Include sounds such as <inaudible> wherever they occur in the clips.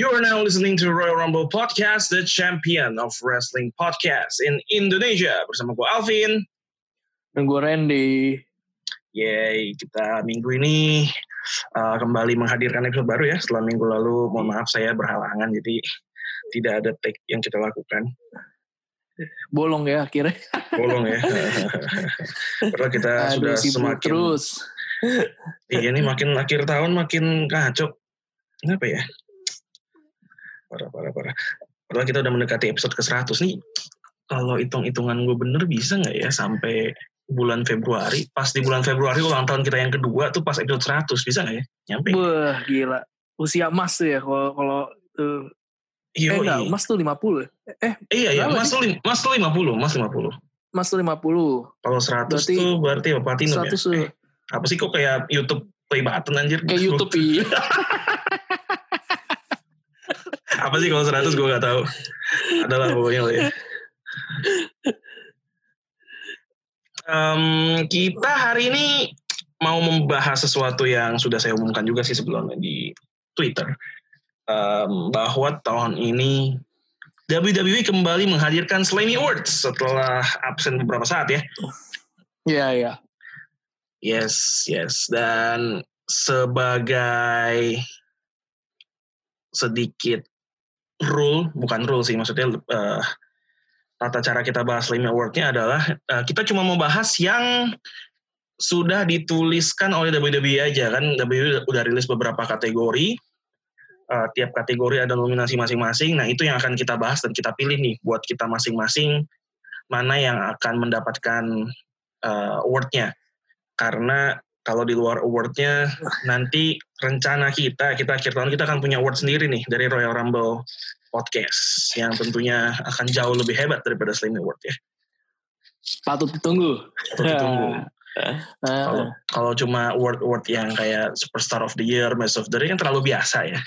You are now listening to Royal Rumble Podcast, the champion of wrestling podcast in Indonesia. Bersama gue Alvin. Dan gue Randy. Yay, kita minggu ini uh, kembali menghadirkan episode baru ya. Setelah minggu lalu, mohon maaf saya berhalangan, jadi tidak ada take yang kita lakukan. Bolong ya akhirnya. Bolong ya. <laughs> Padahal kita Aduh, sudah semakin... terus. Iya ini makin akhir tahun makin kacau. Kenapa ya? Parah, parah, parah. Padahal kita udah mendekati episode ke-100 nih. Kalau hitung-hitungan gue bener bisa nggak ya sampai bulan Februari? Pas di bulan Februari ulang tahun kita yang kedua tuh pas episode 100. Bisa nggak ya? Nyampe? Wah gila. Usia emas tuh ya kalau kalau tuh. Iya, eh enggak, emas tuh 50 ya? Eh, Iya, iya. Mas tuh, mas tuh 50. Mas 50. emas tuh 50. Kalau 100 Berarti tuh berarti apa? Platinum 100 ya? tuh Eh, apa sih kok kayak YouTube play button anjir? kayak YouTube iya. <laughs> apa sih kalau 100 gue gak tahu. Adalah pokoknya lah ya. Em, kita hari ini mau membahas sesuatu yang sudah saya umumkan juga sih sebelumnya di Twitter. Em, bahwa tahun ini WWE kembali menghadirkan Slammy Awards setelah absen beberapa saat ya. Iya, iya. Yes, yes. Dan sebagai sedikit rule, bukan rule sih, maksudnya eh, tata cara kita bahas Slammy Award-nya adalah eh, kita cuma mau bahas yang sudah dituliskan oleh WWE aja kan. WWE udah rilis beberapa kategori. Eh, tiap kategori ada nominasi masing-masing. Nah itu yang akan kita bahas dan kita pilih nih buat kita masing-masing mana yang akan mendapatkan eh, award-nya karena kalau di luar awardnya nanti rencana kita kita akhir tahun kita akan punya award sendiri nih dari Royal Rumble podcast yang tentunya akan jauh lebih hebat daripada Slammy Award ya. Patut ditunggu. Patut ditunggu. Nah, <laughs> Kalau kalau cuma award award yang kayak Superstar of the Year, Match of the Year kan terlalu biasa ya,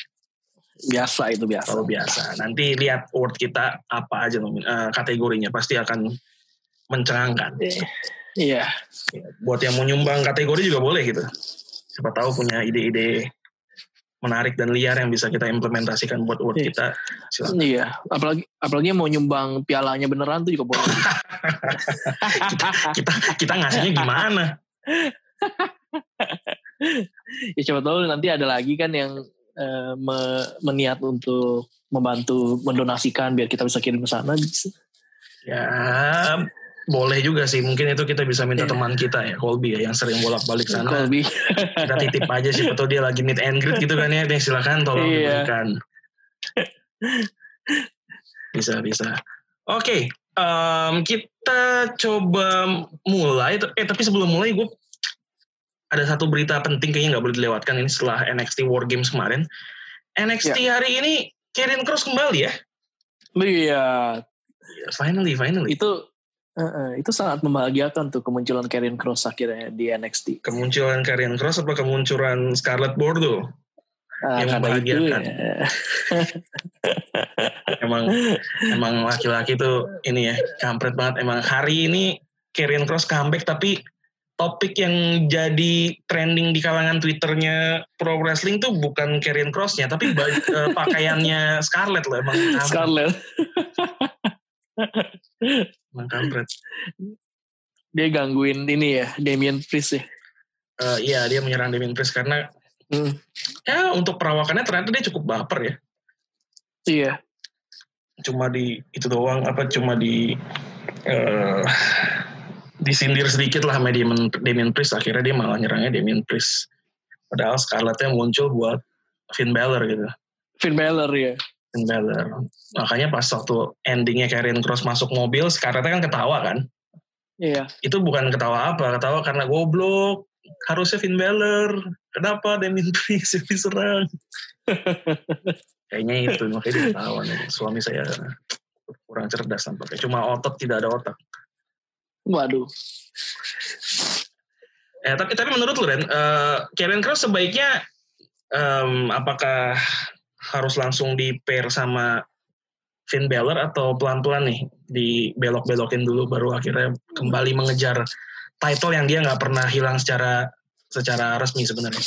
biasa itu biasa. terlalu biasa. Nanti lihat award kita apa aja nomin- eh, kategorinya pasti akan mencengangkan. Iya. Ya, buat yang mau nyumbang kategori juga boleh gitu. Siapa tahu punya ide-ide menarik dan liar yang bisa kita implementasikan buat award Iya. kita. Silakan. Iya, apalagi apalagi mau nyumbang pialanya beneran tuh juga boleh. kita, <laughs> kita kita ngasihnya gimana? <laughs> ya coba tahu nanti ada lagi kan yang eh, me- meniat untuk membantu mendonasikan biar kita bisa kirim ke sana. Ya boleh juga sih. Mungkin itu kita bisa minta Iya. teman kita ya, Colby ya, yang sering bolak-balik sana. Colby. Kita titip aja sih, betul dia lagi meet and greet gitu kan ya. Nih silakan tolong Iya. diberikan. Bisa bisa. Oke, em, kita coba mulai. Eh tapi sebelum mulai gue ada satu berita penting kayaknya nggak boleh dilewatkan ini setelah NXT War Games kemarin. NXT hari ini Karen Cross kembali ya. Iya, Finally, finally. itu eh, eh, itu sangat membahagiakan tuh kemunculan Karen Cross akhirnya di NXT. Kemunculan Karen Cross apa kemunculan Scarlett Bordeaux? Ah, Yang karena itu membahagiakan. ya. <laughs> Emang emang laki-laki tuh ini ya kampret banget. Emang hari ini Karen Cross comeback tapi topik yang jadi trending di kalangan Twitternya pro wrestling tuh bukan Karen Crossnya tapi <laughs> eh, pakaiannya Scarlett loh emang. Scarlett. <laughs> Emang kampret. Dia gangguin ini ya, Damien Priest ya. Eh, Iya dia menyerang Damien Priest karena Hmm, ya untuk perawakannya ternyata dia cukup baper ya. iya. cuma di itu doang apa cuma di eh disindir sedikit lah sama Damien, Damien Priest akhirnya dia malah nyerangnya Damien Priest padahal Scarlettnya muncul buat Finn Balor gitu Finn Balor ya. Finn Balor makanya pas waktu endingnya Karen Cross masuk mobil Scarlettnya kan ketawa kan? Iya. itu bukan ketawa apa ketawa karena goblok. Harusnya Finn Balor kenapa Damien Priest yang diserang? <laughs> Kayaknya itu makanya dia ketawa nih. suami saya kurang cerdas tampaknya. Cuma otot tidak ada otak. Waduh. Eh, tapi tapi menurut lu Ren, eh, Karen Cross sebaiknya em, apakah harus langsung di pair sama Finn Balor atau pelan-pelan nih dibelok-belokin dulu baru akhirnya kembali mengejar title yang dia nggak pernah hilang secara secara resmi sebenarnya.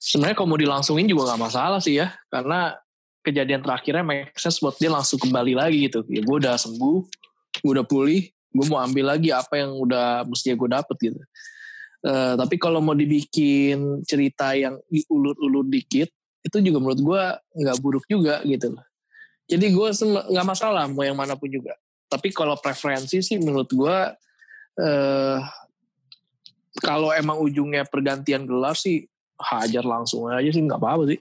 sebenarnya kalau mau dilangsungin juga nggak masalah sih ya karena kejadian terakhirnya sense buat dia langsung kembali lagi gitu ya gue udah sembuh gue udah pulih gue mau ambil lagi apa yang udah mestinya gue dapet gitu uh, tapi kalau mau dibikin cerita yang diulur-ulur dikit itu juga menurut gue nggak buruk juga gitu loh jadi gue nggak masalah mau yang mana pun juga tapi kalau preferensi sih menurut gue uh, kalau emang ujungnya pergantian gelar sih hajar langsung aja sih nggak apa-apa sih.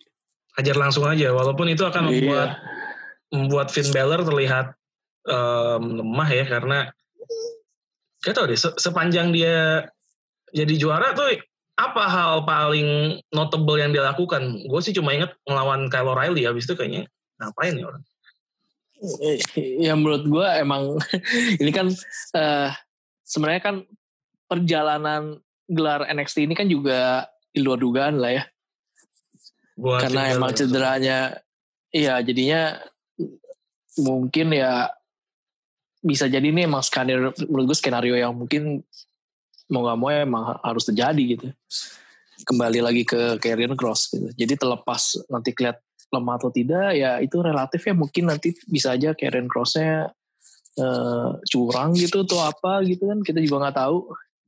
Hajar langsung aja, walaupun itu akan iya. membuat membuat Finn Balor terlihat um, lemah ya karena gak tau deh sepanjang dia jadi juara tuh apa hal paling notable yang dia lakukan? Gue sih cuma inget ngelawan Kyle O'Reilly abis itu kayaknya ngapain ya orang? Ya menurut gue emang <laughs> ini kan uh, sebenarnya kan perjalanan gelar NXT ini kan juga di luar dugaan lah ya. Buat Karena emang cederanya, iya jadinya mungkin ya bisa jadi ini emang skenario menurut gue skenario yang mungkin mau gak mau emang harus terjadi gitu. Kembali lagi ke Karrion Cross gitu. Jadi terlepas nanti kelihat lemah atau tidak ya itu relatif ya mungkin nanti bisa aja Karrion Crossnya uh, curang gitu atau apa gitu kan kita juga nggak tahu.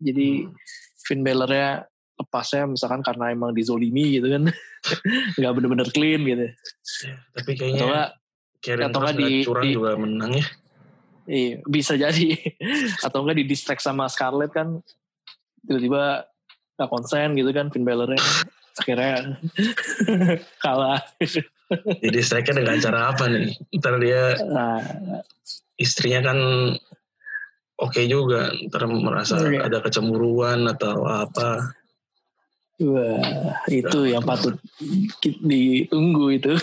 Jadi hmm. Finn Balor-nya lepasnya misalkan karena emang dizolimi gitu kan <laughs> nggak bener-bener clean gitu ya, tapi kayaknya atau gak, atau nggak di, curang di, juga menang ya iya bisa jadi <laughs> atau enggak di distract sama Scarlett kan tiba-tiba nggak konsen gitu kan Finn Balor-nya akhirnya <laughs> kalah di distractnya dengan cara apa nih ntar dia nah, istrinya kan oke okay juga ntar merasa iya. ada kecemburuan atau apa Wah, itu yang patut ditunggu itu.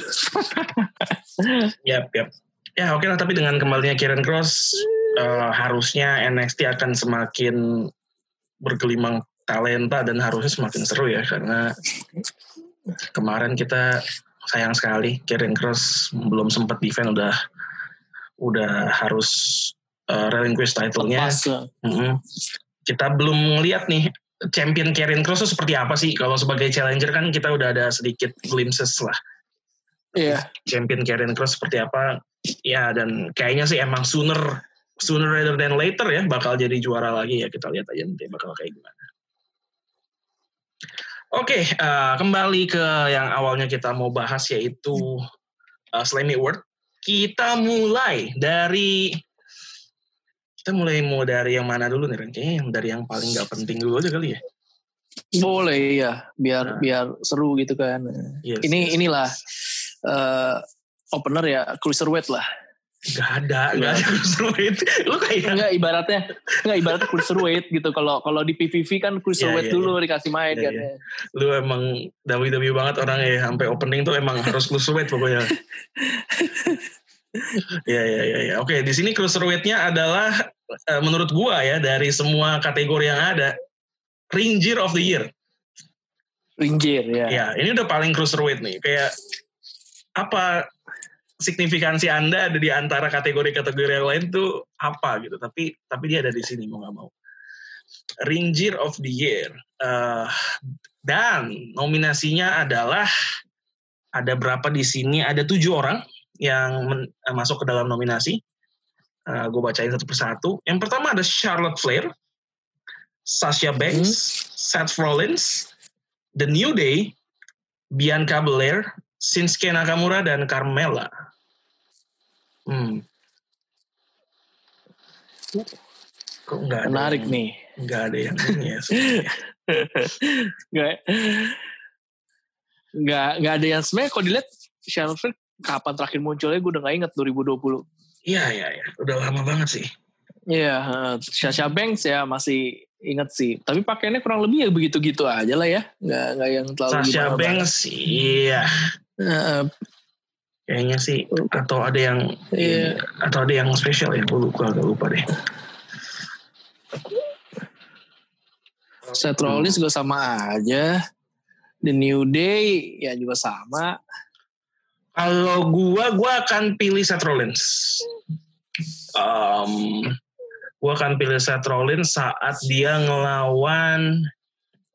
yap, yap. Ya oke okay lah, tapi dengan kembalinya Kieran Cross, uh, harusnya NXT akan semakin bergelimang talenta dan harusnya semakin seru ya, karena kemarin kita sayang sekali Kieran Cross belum sempat defend udah udah harus uh, relinquish title-nya. Mm -hmm. Kita belum ngeliat nih champion Karen Cross itu seperti apa sih? Kalau sebagai challenger kan kita udah ada sedikit glimpses lah. Iya. Yeah. Champion Karen Cross seperti apa? Ya dan kayaknya sih emang sooner sooner rather than later ya bakal jadi juara lagi ya kita lihat aja nanti bakal kayak gimana. Oke, okay, uh, kembali ke yang awalnya kita mau bahas yaitu uh, Slammy World. Kita mulai dari kita mulai mau dari yang mana dulu nih Kayaknya yang dari yang paling gak penting dulu aja kali ya. Boleh ya, biar nah. biar seru gitu kan. Yes, Ini yes, inilah Uh, opener ya cruiserweight lah. Gak ada, gak ada cruiserweight. Lu kayak enggak ibaratnya, enggak ibaratnya cruiserweight gitu. Kalau kalau di PVV kan cruiserweight yeah, yeah, dulu yeah. dikasih main yeah, kan. Yeah. Lu emang WWE banget orang ya, sampai opening tuh emang harus cruiserweight pokoknya. <laughs> ya ya ya ya. Oke, di sini cruiserweight-nya adalah uh, menurut gua ya dari semua kategori yang ada ring gear of the year. Ring gear ya. Ya, ini udah paling cruiserweight nih. Kayak apa signifikansi Anda ada di antara kategori-kategori yang lain tuh apa gitu. Tapi tapi dia ada di sini mau nggak mau. Ring gear of the year. Uh, dan nominasinya adalah ada berapa di sini? Ada tujuh orang yang men, uh, masuk ke dalam nominasi. Uh, gue bacain satu persatu. Yang pertama ada Charlotte Flair, Sasha Banks, hmm. Seth Rollins, The New Day, Bianca Belair, Shinsuke Nakamura, dan Carmella. Hmm. Kok nggak Menarik yang, nih. Nggak ada yang ini ya. <laughs> nggak, nggak, nggak ada yang sebenarnya kalau dilihat Flair kapan terakhir munculnya gue udah gak inget 2020. Iya iya iya, udah lama banget sih. Iya, uh, Sasha Banks ya masih inget sih. Tapi pakainya kurang lebih ya begitu-gitu aja lah ya, nggak nggak yang terlalu. Sasha Banks iya. Uh, Kayaknya sih atau ada yang iya. atau ada yang spesial ya, gue lupa agak lupa deh. Seth Rollins juga sama aja. The New Day ya juga sama. Kalau gua, gua akan pilih Seth Rollins. Um, gua akan pilih Seth Rollins saat dia ngelawan,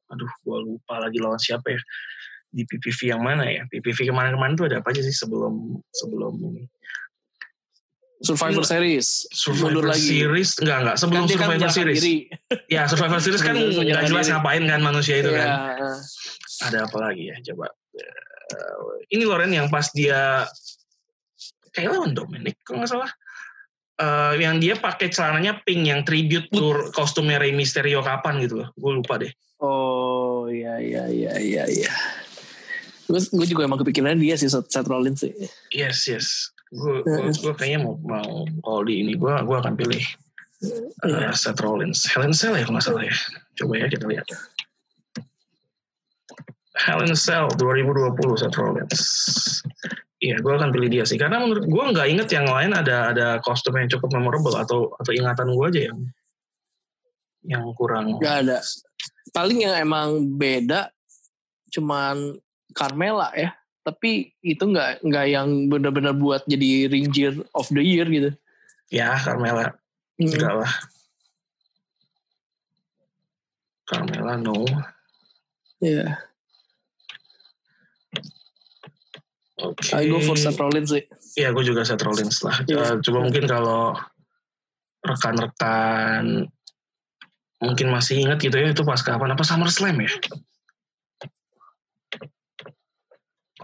aduh, gua lupa lagi lawan siapa ya. Di PPV yang mana ya? PPV kemarin-kemarin tuh ada apa aja sih sebelum sebelum ini? Survivor Series. Survivor Series enggak enggak sebelum kan Survivor kan Series. Diri. Ya Survivor Series kan nggak jelas diri. ngapain kan manusia itu ya. kan. Ada apa lagi ya coba. Uh, ini Loren yang pas dia kayak lawan Dominic kalau nggak salah. Uh, yang dia pakai celananya pink yang tribute tour kostumnya Rey Mysterio kapan gitu loh. Gue lupa deh. Oh iya iya iya iya iya. Gue juga emang kepikiran dia sih Seth Rollins sih. Yes yes. Gue gue kayaknya mau mau kalau di ini gue gue akan pilih uh, Seth Rollins. Helen Cell ya kalau nggak salah ya. Coba ya kita lihat. Helen Cell 2020 Seth Rollins. Iya, gue akan pilih dia sih. Karena menurut gue nggak inget yang lain ada ada kostum yang cukup memorable atau atau ingatan gue aja yang yang kurang. Gak ada. Paling yang emang beda cuman Carmela ya tapi itu nggak nggak yang benar-benar buat jadi Ranger of the Year gitu. Ya, Carmela. Hmm. Enggak lah. Carmela no. Ya. Yeah. Oke. Okay. I go for Seth Rollins sih. Iya, gue juga Seth Rollins lah. Yeah. Coba mungkin kalau rekan-rekan mungkin masih ingat gitu ya itu pas kapan apa Summer Slam ya?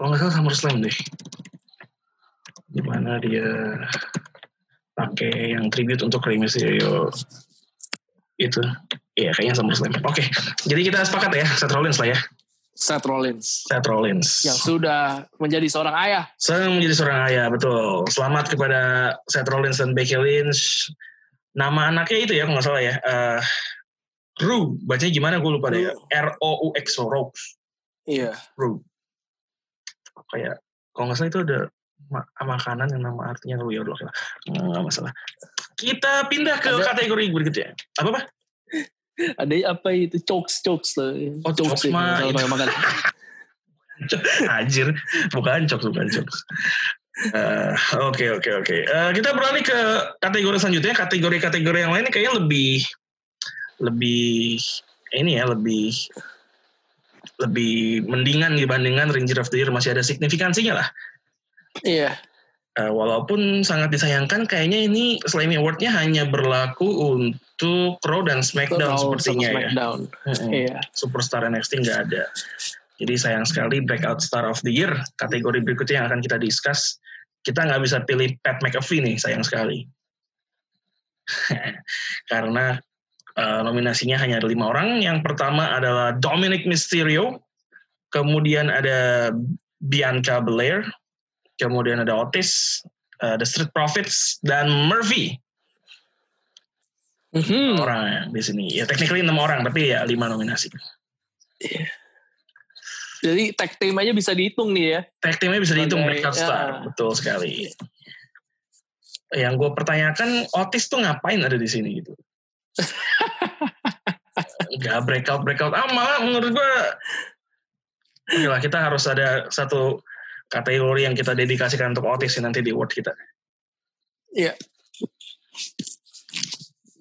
Kalau nggak salah SummerSlam deh di mana dia pakai yang tribute untuk Rey Mysterio itu iya kayaknya SummerSlam oke jadi kita sepakat ya Seth Rollins lah ya Seth Rollins. Seth Rollins. Yang sudah menjadi seorang ayah. Sedang menjadi seorang ayah, betul. Selamat kepada Seth Rollins dan Becky Lynch. Nama anaknya itu ya, kalau nggak salah ya. Uh, Ru, bacanya gimana gue lupa deh. R-O-U-X, Roux. Iya. Ru kayak kalau nggak salah itu ada makanan yang nama artinya lu ya Allah nggak masalah. Kita pindah ke ada, kategori berikutnya. Apa apa ada apa itu? Chokes chokes loh oh chokes, chokes mah. makan. <laughs> Anjir, bukan chokes bukan chokes. Eh, Oke oke oke. Eh, kita beralih ke kategori selanjutnya. Kategori-kategori yang lain kayaknya lebih lebih ini ya lebih lebih mendingan dibandingkan Ranger of the Year masih ada signifikansinya lah. Iya. Uh, walaupun sangat disayangkan kayaknya ini Slammy Award-nya hanya berlaku untuk Raw dan SmackDown Raw sepertinya ya. SmackDown. ya. Hmm, iya. Superstar NXT nggak ada. Jadi sayang sekali Breakout Star of the Year kategori berikutnya yang akan kita discuss. Kita nggak bisa pilih Pat McAfee nih sayang sekali. <laughs> Karena Uh, nominasinya hanya ada lima orang. Yang pertama adalah Dominic Mysterio, kemudian ada Bianca Belair, kemudian ada Otis, uh, The Street Profits, dan Murphy. Mm-hmm. Orang di sini. Ya technically enam orang, tapi ya lima nominasi. Yeah. Jadi tag team aja bisa dihitung nih ya. Tag teamnya bisa dihitung Breakout ya. Star, betul sekali. Yang gue pertanyakan Otis tuh ngapain ada di sini gitu? <laughs> Gak breakout breakout ah malah menurut gue Oke lah kita harus ada satu kategori yang kita dedikasikan untuk Otis nanti di award kita. Iya.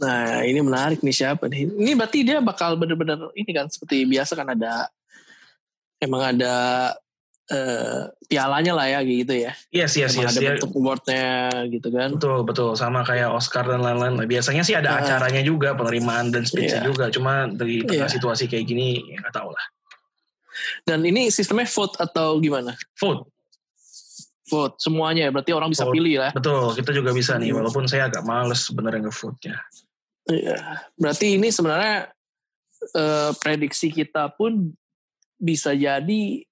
Nah ini menarik nih siapa nih? Ini berarti dia bakal bener-bener ini kan seperti biasa kan ada emang ada uh, pialanya lah ya gitu ya. Yes, yes, Emang yes. Ada bentuk awardnya gitu kan. Betul, betul. Sama kayak Oscar dan lain-lain. Biasanya sih ada uh, acaranya juga, penerimaan dan speech iya. juga. Cuma dari tengah iya. situasi kayak gini, ya nggak tahu lah. Dan ini sistemnya vote atau gimana? Vote. Vote semuanya ya. Berarti orang bisa vote. pilih ya. Betul, kita juga bisa nih. Hmm. Walaupun saya agak males sebenarnya nge-vote-nya. Iya. Berarti ini sebenarnya uh, prediksi kita pun bisa jadi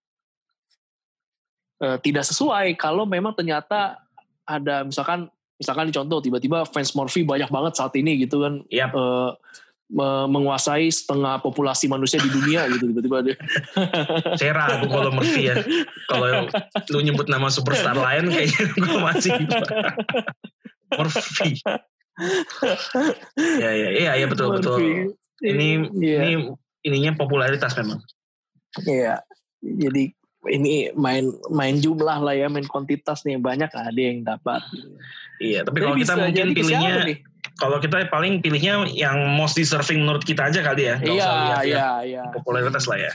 uh, tidak sesuai kalau memang ternyata ada misalkan misalkan contoh tiba-tiba fans Morphy banyak banget saat ini gitu kan yep. uh, menguasai setengah populasi manusia di dunia gitu tiba-tiba dia. <laughs> Saya ragu kalau Murphy ya. Kalau lu nyebut nama superstar lain kayaknya gue masih Murphy. ya ya iya ya betul Murphy. betul. Ini yeah. ini ininya popularitas memang. Iya. Jadi ini main main jumlah lah ya main kuantitas nih banyak ada yang dapat iya tapi kalau kita mungkin pilihnya kalau kita paling pilihnya yang most deserving menurut kita aja kali ya iya iya iya popularitas lah ya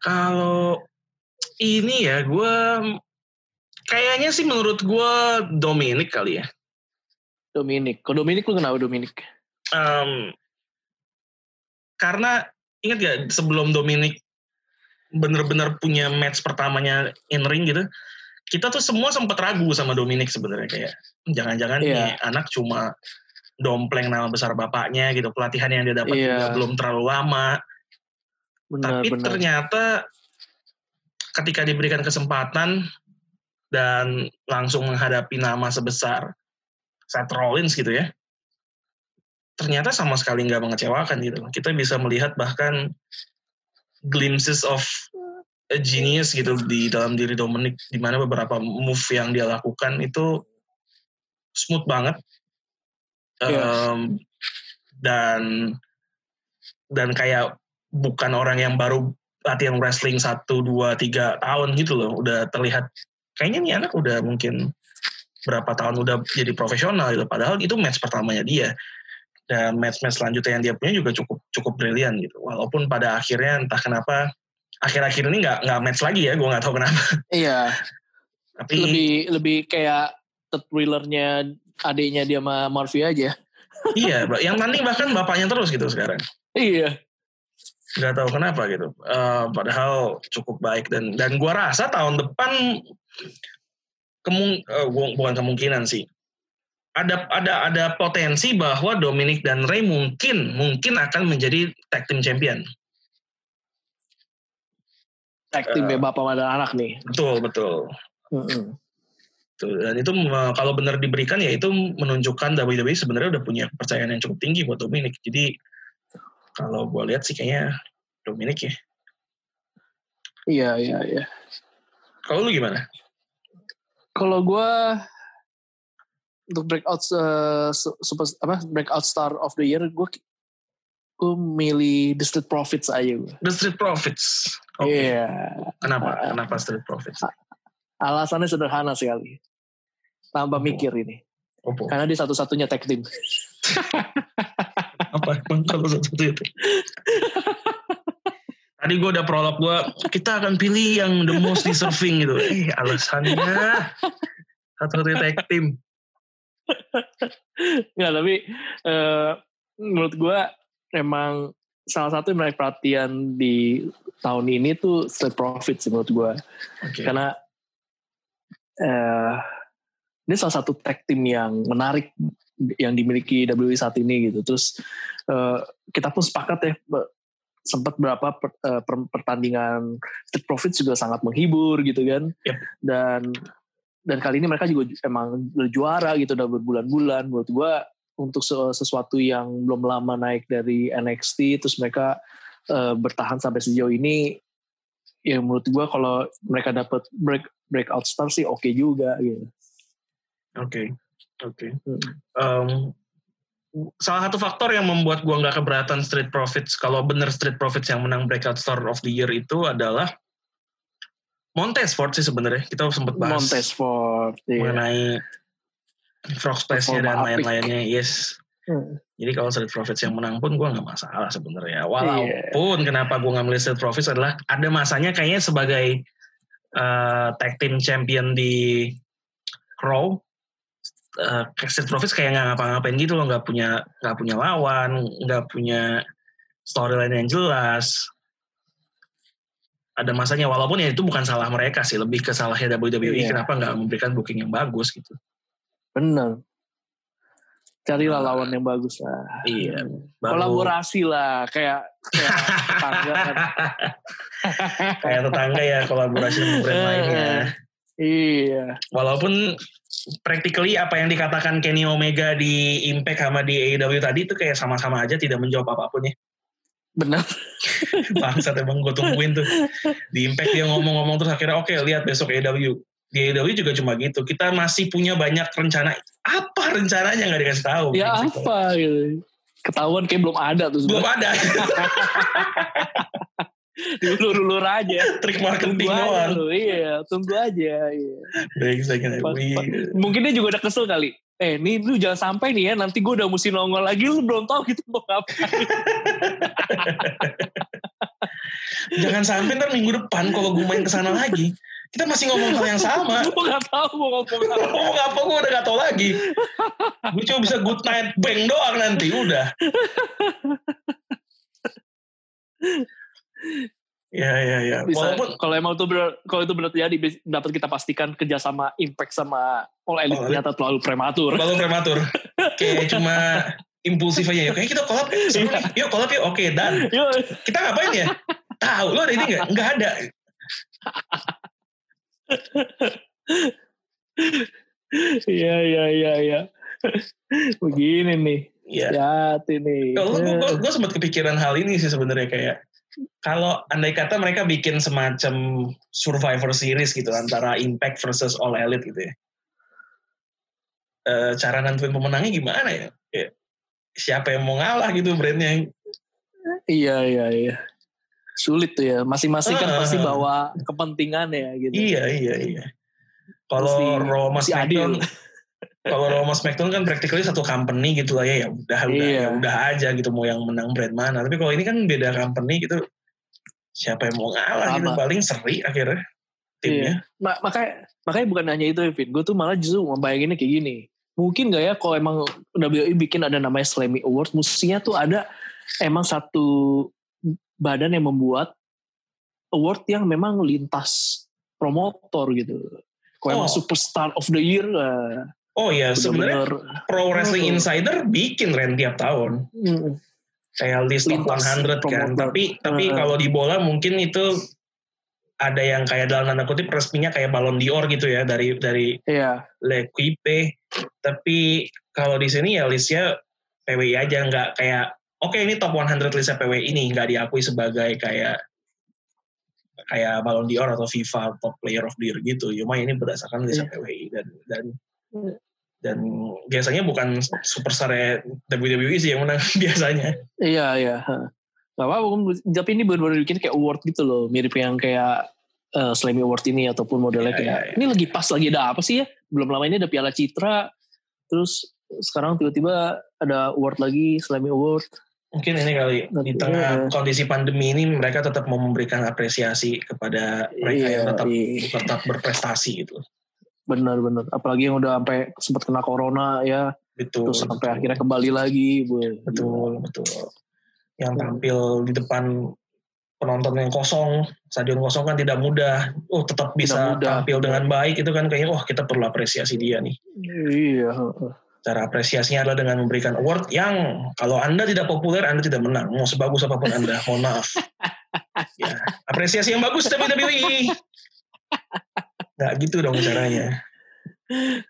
Kalau ini ya, gue kayaknya sih menurut gue Dominic kali ya. Dominic. Kok Dominic lu kenapa Dominic? Um, karena ingat gak sebelum Dominic bener-bener punya match pertamanya in ring gitu, kita tuh semua sempat ragu sama Dominic sebenarnya kayak jangan-jangan yeah. nih anak cuma dompleng nama besar bapaknya gitu pelatihan yang dia dapat yeah. belum terlalu lama. Benar, Tapi benar. ternyata ketika diberikan kesempatan dan langsung menghadapi nama sebesar Seth Rollins gitu ya, ternyata sama sekali nggak mengecewakan gitu. Kita bisa melihat bahkan glimpses of a genius gitu di dalam diri Dominic, di mana beberapa move yang dia lakukan itu smooth banget, yeah. Iya. um, dan dan kayak bukan orang yang baru latihan wrestling satu dua tiga tahun gitu loh udah terlihat kayaknya nih anak udah mungkin berapa tahun udah jadi profesional gitu padahal itu match pertamanya dia dan match-match selanjutnya yang dia punya juga cukup cukup brilian gitu. Walaupun pada akhirnya entah kenapa akhir-akhir ini nggak nggak match lagi ya gue nggak tahu kenapa. Iya. Tapi lebih lebih kayak thrillernya adiknya dia sama Murphy aja. Iya yang nanti bahkan bapaknya terus gitu sekarang. Iya. Nggak tahu kenapa gitu. Uh, padahal cukup baik dan dan gua rasa tahun depan kemung uh, bukan kemungkinan sih. Ada ada ada potensi bahwa Dominic dan Ray mungkin mungkin akan menjadi tag team champion. Tag team uh, bapak dan anak nih. Betul betul. Mm -hmm. Dan itu kalau benar diberikan ya itu menunjukkan WWE sebenarnya udah punya kepercayaan yang cukup tinggi buat Dominic. Jadi kalau gue lihat sih kayaknya Dominic ya. Iya, iya, iya. Kalau lu gimana? Kalau gue untuk breakout uh, super apa breakout star of the year gue gue milih The Street Profits aja gue. The Street Profits. Oke. Okay. Iya. Kenapa? Uh, Kenapa Street Profits? Alasannya sederhana sekali. Tanpa oh. mikir ini. Oh. Karena dia satu-satunya tag team. <laughs> apa emang kalau satu itu tadi gue udah prolog gue kita akan pilih yang the most deserving gitu eh alasannya satu satu tag team nggak tapi uh, menurut gue emang salah satu yang menarik perhatian di tahun ini tuh Street Profit sih menurut gue okay. karena uh, ini salah satu tag team yang menarik yang dimiliki WWE saat ini gitu. Terus uh, kita pun sepakat ya sempat berapa per, uh, per, pertandingan Street Profits juga sangat menghibur gitu kan. Yep. Dan dan kali ini mereka juga emang juara gitu udah berbulan-bulan menurut gua untuk sesuatu yang belum lama naik dari NXT terus mereka uh, bertahan sampai sejauh ini ya menurut gua kalau mereka dapat break breakout star sih oke okay juga gitu. Oke. Okay. Oke. Okay. Um, salah satu faktor yang membuat gua nggak keberatan Street Profits kalau bener Street Profits yang menang Breakout Star of the Year itu adalah Montesford sih sebenarnya kita sempat bahas Montesford iya. mengenai Frog Splash-nya dan lain-lainnya yes hmm. jadi kalau Street Profits yang menang pun gue nggak masalah sebenarnya walaupun yeah. kenapa gue nggak milih Street Profits adalah ada masanya kayaknya sebagai uh, tag team champion di Raw uh, Street Profits kayak nggak ngapa-ngapain gitu loh, nggak punya nggak punya lawan, nggak punya storyline yang jelas. Ada masanya walaupun ya itu bukan salah mereka sih, lebih ke salahnya WWE iya. kenapa nggak memberikan booking yang bagus gitu. Benar. Carilah nah, lawan yang bagus lah. Iya. Baru... Kolaborasi lah, kayak kayak tetangga kan. <laughs> kayak tetangga ya kolaborasi dengan brand lainnya. Iya. Walaupun practically apa yang dikatakan Kenny Omega di Impact sama di AEW tadi itu kayak sama-sama aja tidak menjawab apa pun ya. Benar. <laughs> Bangsat emang gue tungguin tuh. Di Impact dia ngomong-ngomong terus akhirnya oke okay, lihat besok AEW. Di AEW juga cuma gitu. Kita masih punya banyak rencana. Apa rencananya nggak dikasih tahu. Ya apa gitu. Ketahuan kayak belum ada tuh. Belum ada. <laughs> diulur-ulur aja trik marketing doang lu. iya tunggu aja iya. mungkin dia juga udah kesel kali eh ini lu jangan sampai nih ya nanti gue udah mesti nongol lagi lu belum tahu gitu mau ngapain <laughs> Jangan sampai ntar minggu depan kalau gue main ke sana lagi, kita masih ngomong hal yang sama. gue gak tahu mau ngomong apa. ngomong apa gue udah gak tau lagi. Gue cuma bisa good night bang doang nanti, udah. Ya ya ya. Bisa, Walaupun kalau emang itu benar kalau itu benar terjadi dapat kita pastikan kerjasama impact sama all elite ternyata terlalu prematur. terlalu prematur. Kayak cuma impulsif aja. Yuk, kayak kita collab. yuk, seru nih. Yuk. Oke, dan kita ngapain ya? Tahu lo ada ini nggak? Nggak ada. Iya iya iya iya. Begini nih. Ya. Hati nih. Kalau gue, gue, gue sempat kepikiran hal ini sih sebenarnya kayak kalau andai kata mereka bikin semacam Survivor Series gitu antara Impact versus All Elite gitu ya. Eh, cara nentuin pemenangnya gimana ya? Kayak, siapa yang mau ngalah gitu brandnya? Iya iya iya. Sulit tuh ya. Masing-masing kan Ah. pasti bawa kepentingan ya gitu. Iya iya iya. Kalau Raw mesti SmackDown, kalau Raw sama SmackDown kan practically satu company gitu lah ya. Ya udah udah Iya. ya udah aja gitu mau yang menang brand mana. Tapi kalau ini kan beda company gitu. Siapa yang mau ngalah gitu Sama. paling seri akhirnya timnya. Ma- makanya makanya bukan hanya itu Vin. Gue tuh malah justru membayanginnya kayak gini. Mungkin gak ya kalau emang WWE bikin ada namanya Slammy Awards, mestinya tuh ada emang satu badan yang membuat award yang memang lintas promotor gitu. Kalau emang Oh. superstar of the year, eh, Oh iya, sebenarnya Pro Wrestling Hmm. Insider bikin Ren tiap tahun. mm, Kayak list top Lintas 100 kan. promotor. Tapi tapi Hmm. kalau di bola mungkin itu ada yang kayak dalam tanda kutip resminya kayak Ballon d'Or gitu ya dari dari Iya, L'Equipe. Tapi kalau di sini ya listnya PWI aja nggak kayak oke ini top 100 listnya PWI ini nggak diakui sebagai kayak kayak Ballon d'Or atau FIFA Top Player of the Year gitu. Cuma ini berdasarkan listnya Iya. PWI dan dan Iya. dan biasanya bukan superstar WWE sih yang menang <laughs> biasanya. iya, iya. ha. Gak apa-apa, tapi ini benar-benar bikin kayak award gitu loh, mirip yang kayak uh, Slammy Award ini ataupun modelnya Iya, kayak iya, iya. ini lagi pas lagi ada apa sih ya? Belum lama ini ada Piala Citra, terus sekarang tiba-tiba ada award lagi Slammy Award. Mungkin ini kali di Nanti, tengah iya. kondisi pandemi ini mereka tetap mau memberikan apresiasi kepada mereka yang tetap iya. tetap berprestasi gitu. benar-benar. Apalagi yang udah sampai sempat kena corona ya, Betul. terus sampai betul. akhirnya kembali lagi. Bu. betul betul yang tampil di depan penonton yang kosong stadion kosong kan tidak mudah. Oh tetap bisa mudah. tampil dengan baik itu kan kayaknya wah kita perlu apresiasi dia nih. Iya. cara apresiasinya adalah dengan memberikan award yang kalau anda tidak populer anda tidak menang. Mau sebagus apa pun anda <laughs> mohon maaf. Ya apresiasi yang bagus WWE nggak gitu dong caranya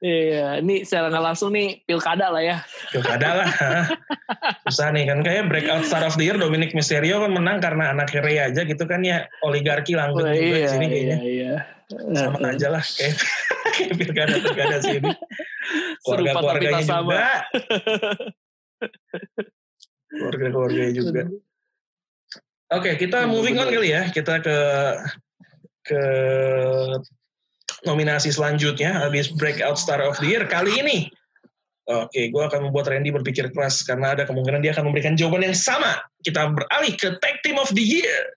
Iya, ini secara nggak langsung nih pilkada lah ya. Pilkada lah. <laughs> Susah nih kan. Kayak breakout star of the year Dominic Mysterio kan menang karena anak Rey aja gitu kan ya. Oligarki langgeng Wah, juga di iya, sini kayaknya. iya, iya. Sama aja lah kayak, <laughs> kayak pilkada-pilkada sini. Serupa tapi Keluarga-keluarganya tak sama. juga. Keluarga-keluarganya juga. Oke, kita Bener, moving on kali ya. Kita ke ke nominasi selanjutnya habis breakout star of the year kali ini. Oke, gue akan membuat Randy berpikir keras karena ada kemungkinan dia akan memberikan jawaban yang sama. Kita beralih ke tag team of the year.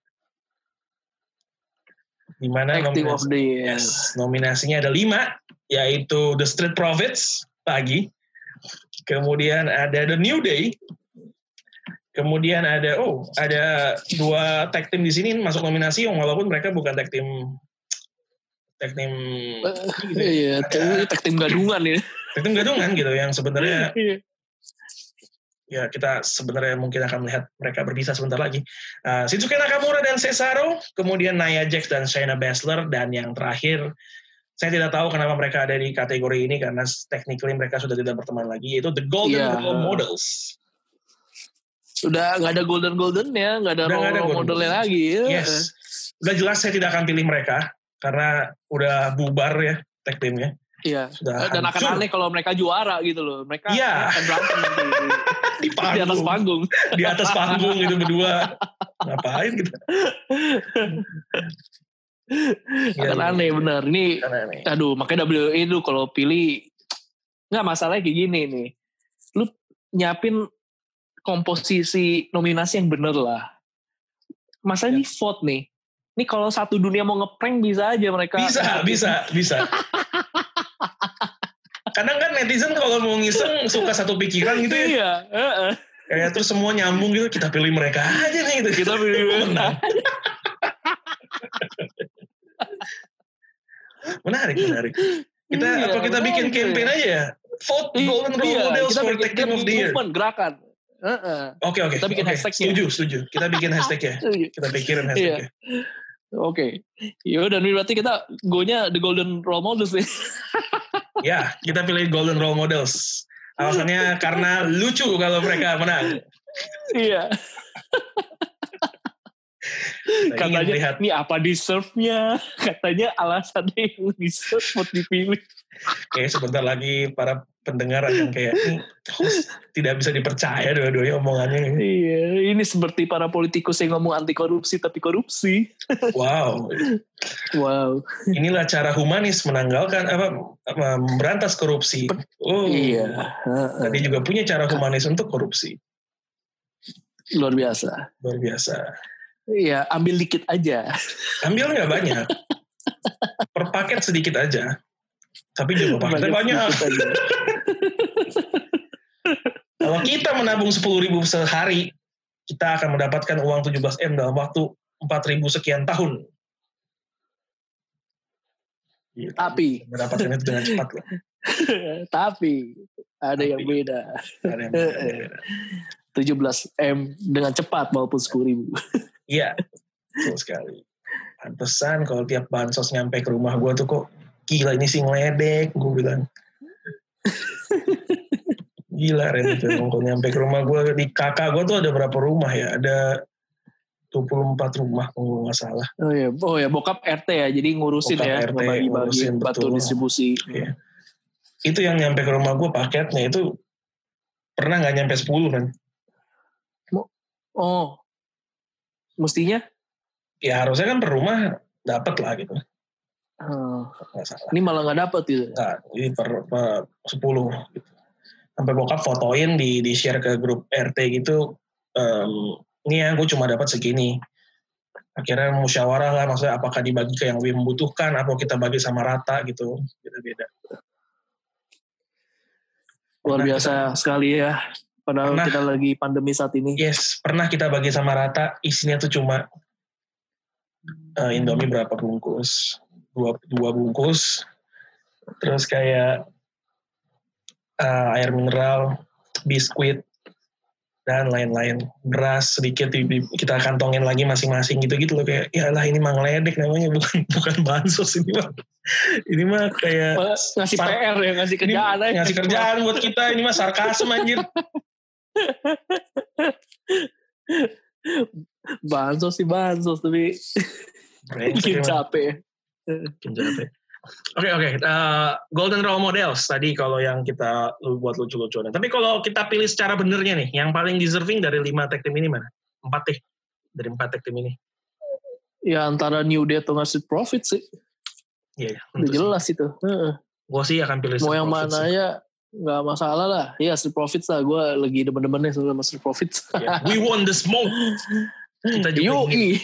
Di mana Tag team of nominasi- the year. Yes, nominasinya ada lima, yaitu The Street Profits pagi, kemudian ada The New Day, kemudian ada oh ada dua tag team di sini masuk nominasi, walaupun mereka bukan tag team tag team gitu ya. Iya, Ada- tag team gadungan ya. tag team gadungan gitu yang sebenarnya <laughs> Iya. ya kita sebenarnya mungkin akan melihat mereka berpisah sebentar lagi. Uh, Shinsuke Nakamura dan Cesaro, kemudian Nia Jax dan Shayna Baszler, dan yang terakhir saya tidak tahu kenapa mereka ada di kategori ini karena technically mereka sudah tidak berteman lagi, yaitu The Golden Iya. Role Models. Udah nggak ada golden golden ya, nggak ada Udah ada role golden modelnya lagi. Ya. Yes, udah jelas saya tidak akan pilih mereka karena udah bubar ya tag teamnya. Iya. Sudah Dan akan hancur aneh kalau mereka juara gitu loh. Mereka Iya. akan berantem nanti di, di <laughs> atas panggung, panggung. di atas panggung itu berdua. Ngapain gitu? akan aneh bener. Ini Akan aneh. aduh makanya WWE itu kalau pilih nggak masalah kayak gini nih lu nyiapin komposisi nominasi yang bener lah masa ini vote nih. Ini kalau satu dunia mau ngeprank bisa aja mereka. Bisa, bisa, bisa. Kadang kan netizen kalau mau ngiseng suka satu pikiran gitu ya. Iya. Kayak terus semua nyambung gitu, kita pilih mereka aja nih gitu. Kita pilih Menang. menarik, menarik. Kita Iya, apa kita bikin campaign iya. aja ya? Vote Iya, Golden Role iya, Models for Tech Team of the Year. movement, gerakan. Oke, oke. Kita bikin oke. hashtagnya. Setuju, setuju. Kita bikin hashtagnya. <laughs> Kita pikirin hashtagnya. Oke. Yaudah, nih berarti kita go-nya The Golden Role Models nih. <laughs> Ya, kita pilih Golden Role Models. Alasannya <laughs> karena lucu kalau mereka menang. Iya. Katanya, lihat ini apa deserve-nya? Katanya alasannya yang deserve buat dipilih. kayak sebentar lagi para pendengar akan kayak "Hmm, host tidak bisa dipercaya dua-duanya omongannya. Iya, ini seperti para politikus yang ngomong anti korupsi tapi korupsi. Wow, Wow. inilah cara humanis menanggalkan apa memberantas korupsi. Oh, Iya. Tadi juga punya cara humanis untuk korupsi. Luar biasa. Luar biasa. Iya, ambil dikit aja. Ambil nggak banyak. Per paket sedikit aja. Tapi juga paketnya banyak. <laughs> Kalau kita menabung 10 ribu sehari, kita akan mendapatkan uang 17 M dalam waktu 4 ribu sekian tahun. Gitu. Tapi, mendapatkan itu dengan cepat lah. <laughs> tapi ada yang Tapi. beda. Ada yang beda-beda. 17 <laughs> M dengan cepat walaupun 10 ribu. Iya, betul sekali. Pantesan kalau tiap bansos nyampe ke rumah gue tuh kok gila ini sih ngeledek, gue bilang. Gila Ren itu nyampe ke rumah gue di kakak gue tuh ada berapa rumah ya? Ada 24 rumah kalau nggak salah. Oh ya, oh ya bokap RT ya, jadi ngurusin Bokap ya, RT, ngurusin, batu betul. distribusi. Iya. Itu yang nyampe ke rumah gue paketnya itu pernah nggak nyampe 10 kan? Oh, mestinya? Ya harusnya kan per rumah dapat lah gitu. Salah. ini malah nggak dapet gitu. Nggak, ini per, per 10 gitu. Sampai bokap fotoin di di share ke grup RT gitu. em, ini ya gue cuma dapat segini. Akhirnya musyawarah lah maksudnya apakah dibagi ke yang lebih membutuhkan atau kita bagi sama rata gitu. Beda-beda. Luar Pernah biasa sekali ya. Padahal Pernah. kita lagi pandemi saat ini. Yes, pernah kita bagi sama rata, isinya tuh cuma eh, Indomie berapa bungkus? Dua, dua bungkus. Terus kayak eh, air mineral, biskuit, dan lain-lain. Beras sedikit di- di- kita kantongin lagi masing-masing gitu-gitu loh. Kayak, ya lah ini mah ngeledek namanya, bukan <laughs> bukan bansos ini mah. Ini mah kayak Ngasih sar- PR ya, ngasih ini kerjaan aja. ngasih kerjaan buat kita, ini mah sarkasm anjir. <laughs> Bansos sih bansos, tapi <laughs> bikin capek. Oke oke, Eh, golden role models tadi kalau yang kita buat lucu-lucuan. Tapi kalau kita pilih secara benernya nih, yang paling deserving dari lima tag team ini mana? Empat deh, dari empat tag team ini. Ya antara New Day atau ngasih profit sih. Iya, ya, Udah jelas itu. Heeh. Gue sih akan pilih Mau Street yang Profits mana sih. ya nggak masalah lah. Iya Street Profits lah. Gue lagi demen-demennya sama Street Profits. Ya, We want the smoke. <laughs> Kita juga Yoi.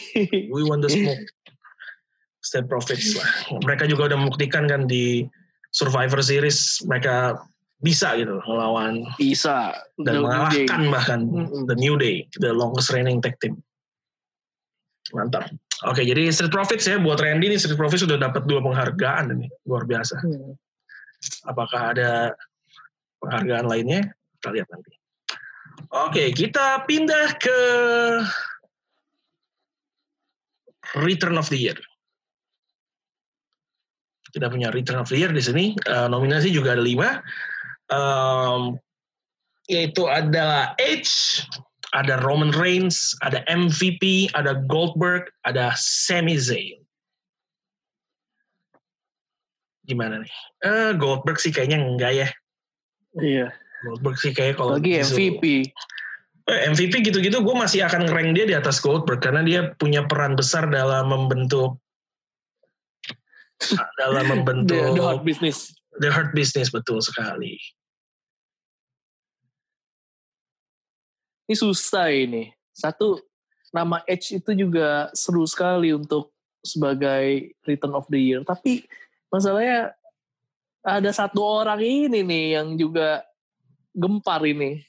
we want the smoke. <laughs> Street Profits lah. Mereka juga udah membuktikan kan di Survivor Series mereka bisa gitu melawan Bisa. dan The Day. mengalahkan bahkan Mm-mm. The New Day, the longest reigning tag team. Mantap. Oke, jadi Street Profits ya buat Randy nih Street Profits sudah dapat dua penghargaan ini luar biasa. Hmm. Apakah ada penghargaan lainnya? Kita lihat nanti. Oke, kita pindah ke Return of the Year. Kita punya Return of the Year di sini. Eh, nominasi juga ada lima. Em, yaitu ada Edge, ada Roman Reigns, ada MVP, ada Goldberg, ada Sami Zayn. Gimana nih? Eh, Goldberg sih kayaknya enggak ya. Iya. Goldberg sih kayak kalau Lagi disuruh- MVP. Eh, MVP gitu-gitu gue masih akan ngerank dia di atas Goldberg karena dia punya peran besar dalam membentuk dalam The, membentuk the hard business. the hurt business betul sekali. Ini susah ini. Satu nama Edge itu juga seru sekali untuk sebagai Return of the Year. Tapi masalahnya ada satu orang ini nih yang juga gempar ini.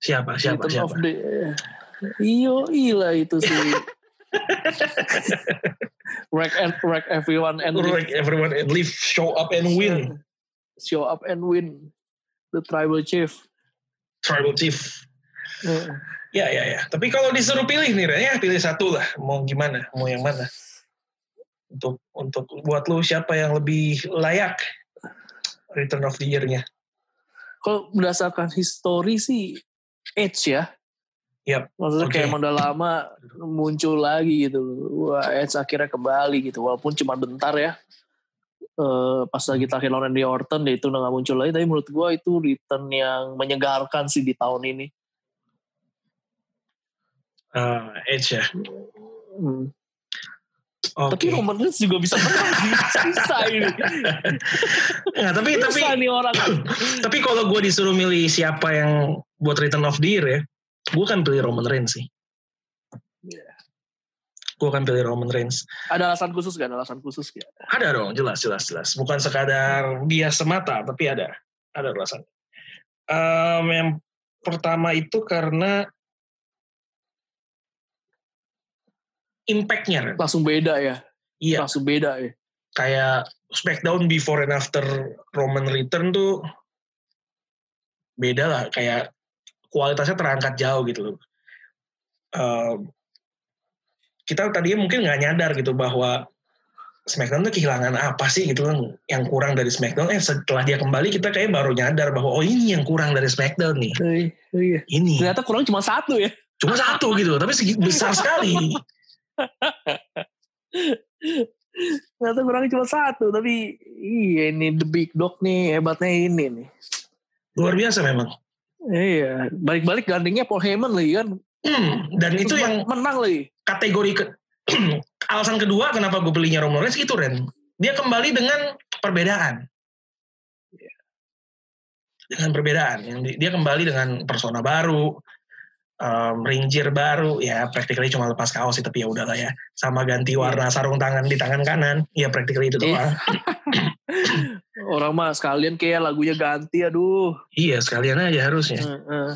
Siapa? Siapa? Return siapa? of the Iyo, ila itu sih. <laughs> <laughs> wreck and wreck everyone and Like everyone and leave, show up and win. show up and win the tribal chief. Tribal chief. Eh, Ya, ya, ya. Tapi kalau disuruh pilih nih, ya pilih satu lah. Mau gimana? Mau yang mana? Untuk untuk buat lu siapa yang lebih layak Return of the Year-nya? Kalau berdasarkan histori sih Edge ya. Yap, Maksudnya oke. kayak emang udah lama muncul lagi gitu. Wah Edge akhirnya kembali gitu. Walaupun cuma bentar ya. Eh, pas lagi terakhir lawan Randy Orton dia itu udah gak muncul lagi. Tapi menurut gua itu return yang menyegarkan sih di tahun ini. Ah, Edge ya. Hmm. Oke. Tapi Roman Reigns juga bisa menang sih. Susah ini. Nggak, tapi tapi nih orang. <clears throat> tapi kalau gue disuruh milih siapa yang buat Return of the Year ya, gue kan pilih Roman Reigns sih. Iya. Gue kan pilih Roman Reigns. Ada alasan khusus gak? Ada alasan khusus gak? Ada dong, jelas, jelas, jelas. Bukan sekadar dia semata, tapi ada. Ada alasan. Em, yang pertama itu karena impact-nya. Langsung beda ya. Iya, Langsung beda ya. kayak SmackDown before and after Roman Return tuh beda lah. Kayak kualitasnya terangkat jauh gitu loh. Em, kita tadinya mungkin nggak nyadar gitu bahwa SmackDown tuh kehilangan apa sih gitu kan yang kurang dari SmackDown eh setelah dia kembali kita kayak baru nyadar bahwa oh ini yang kurang dari SmackDown nih Eh, Iya. ini Ternyata kurang cuma satu ya. cuma satu gitu tapi segi besar sekali Ternyata kurang cuma satu. Tapi iya ini The Big Dog nih hebatnya ini nih. luar biasa memang Iya. Balik-balik gandengnya Paul Heyman lagi kan. Hmm, dan itu yang menang lagi. kategori ke, <clears throat> alasan kedua kenapa gue belinya Roman Reigns itu Ren dia kembali dengan perbedaan dengan perbedaan yang di- dia kembali dengan persona baru um, ring gear baru ya practically cuma lepas kaos sih tapi ya udahlah ya sama ganti warna sarung tangan di tangan kanan ya practically itu Iya. doang <coughs> Orang mah sekalian kayak lagunya ganti aduh. iya sekalian aja harusnya Heeh.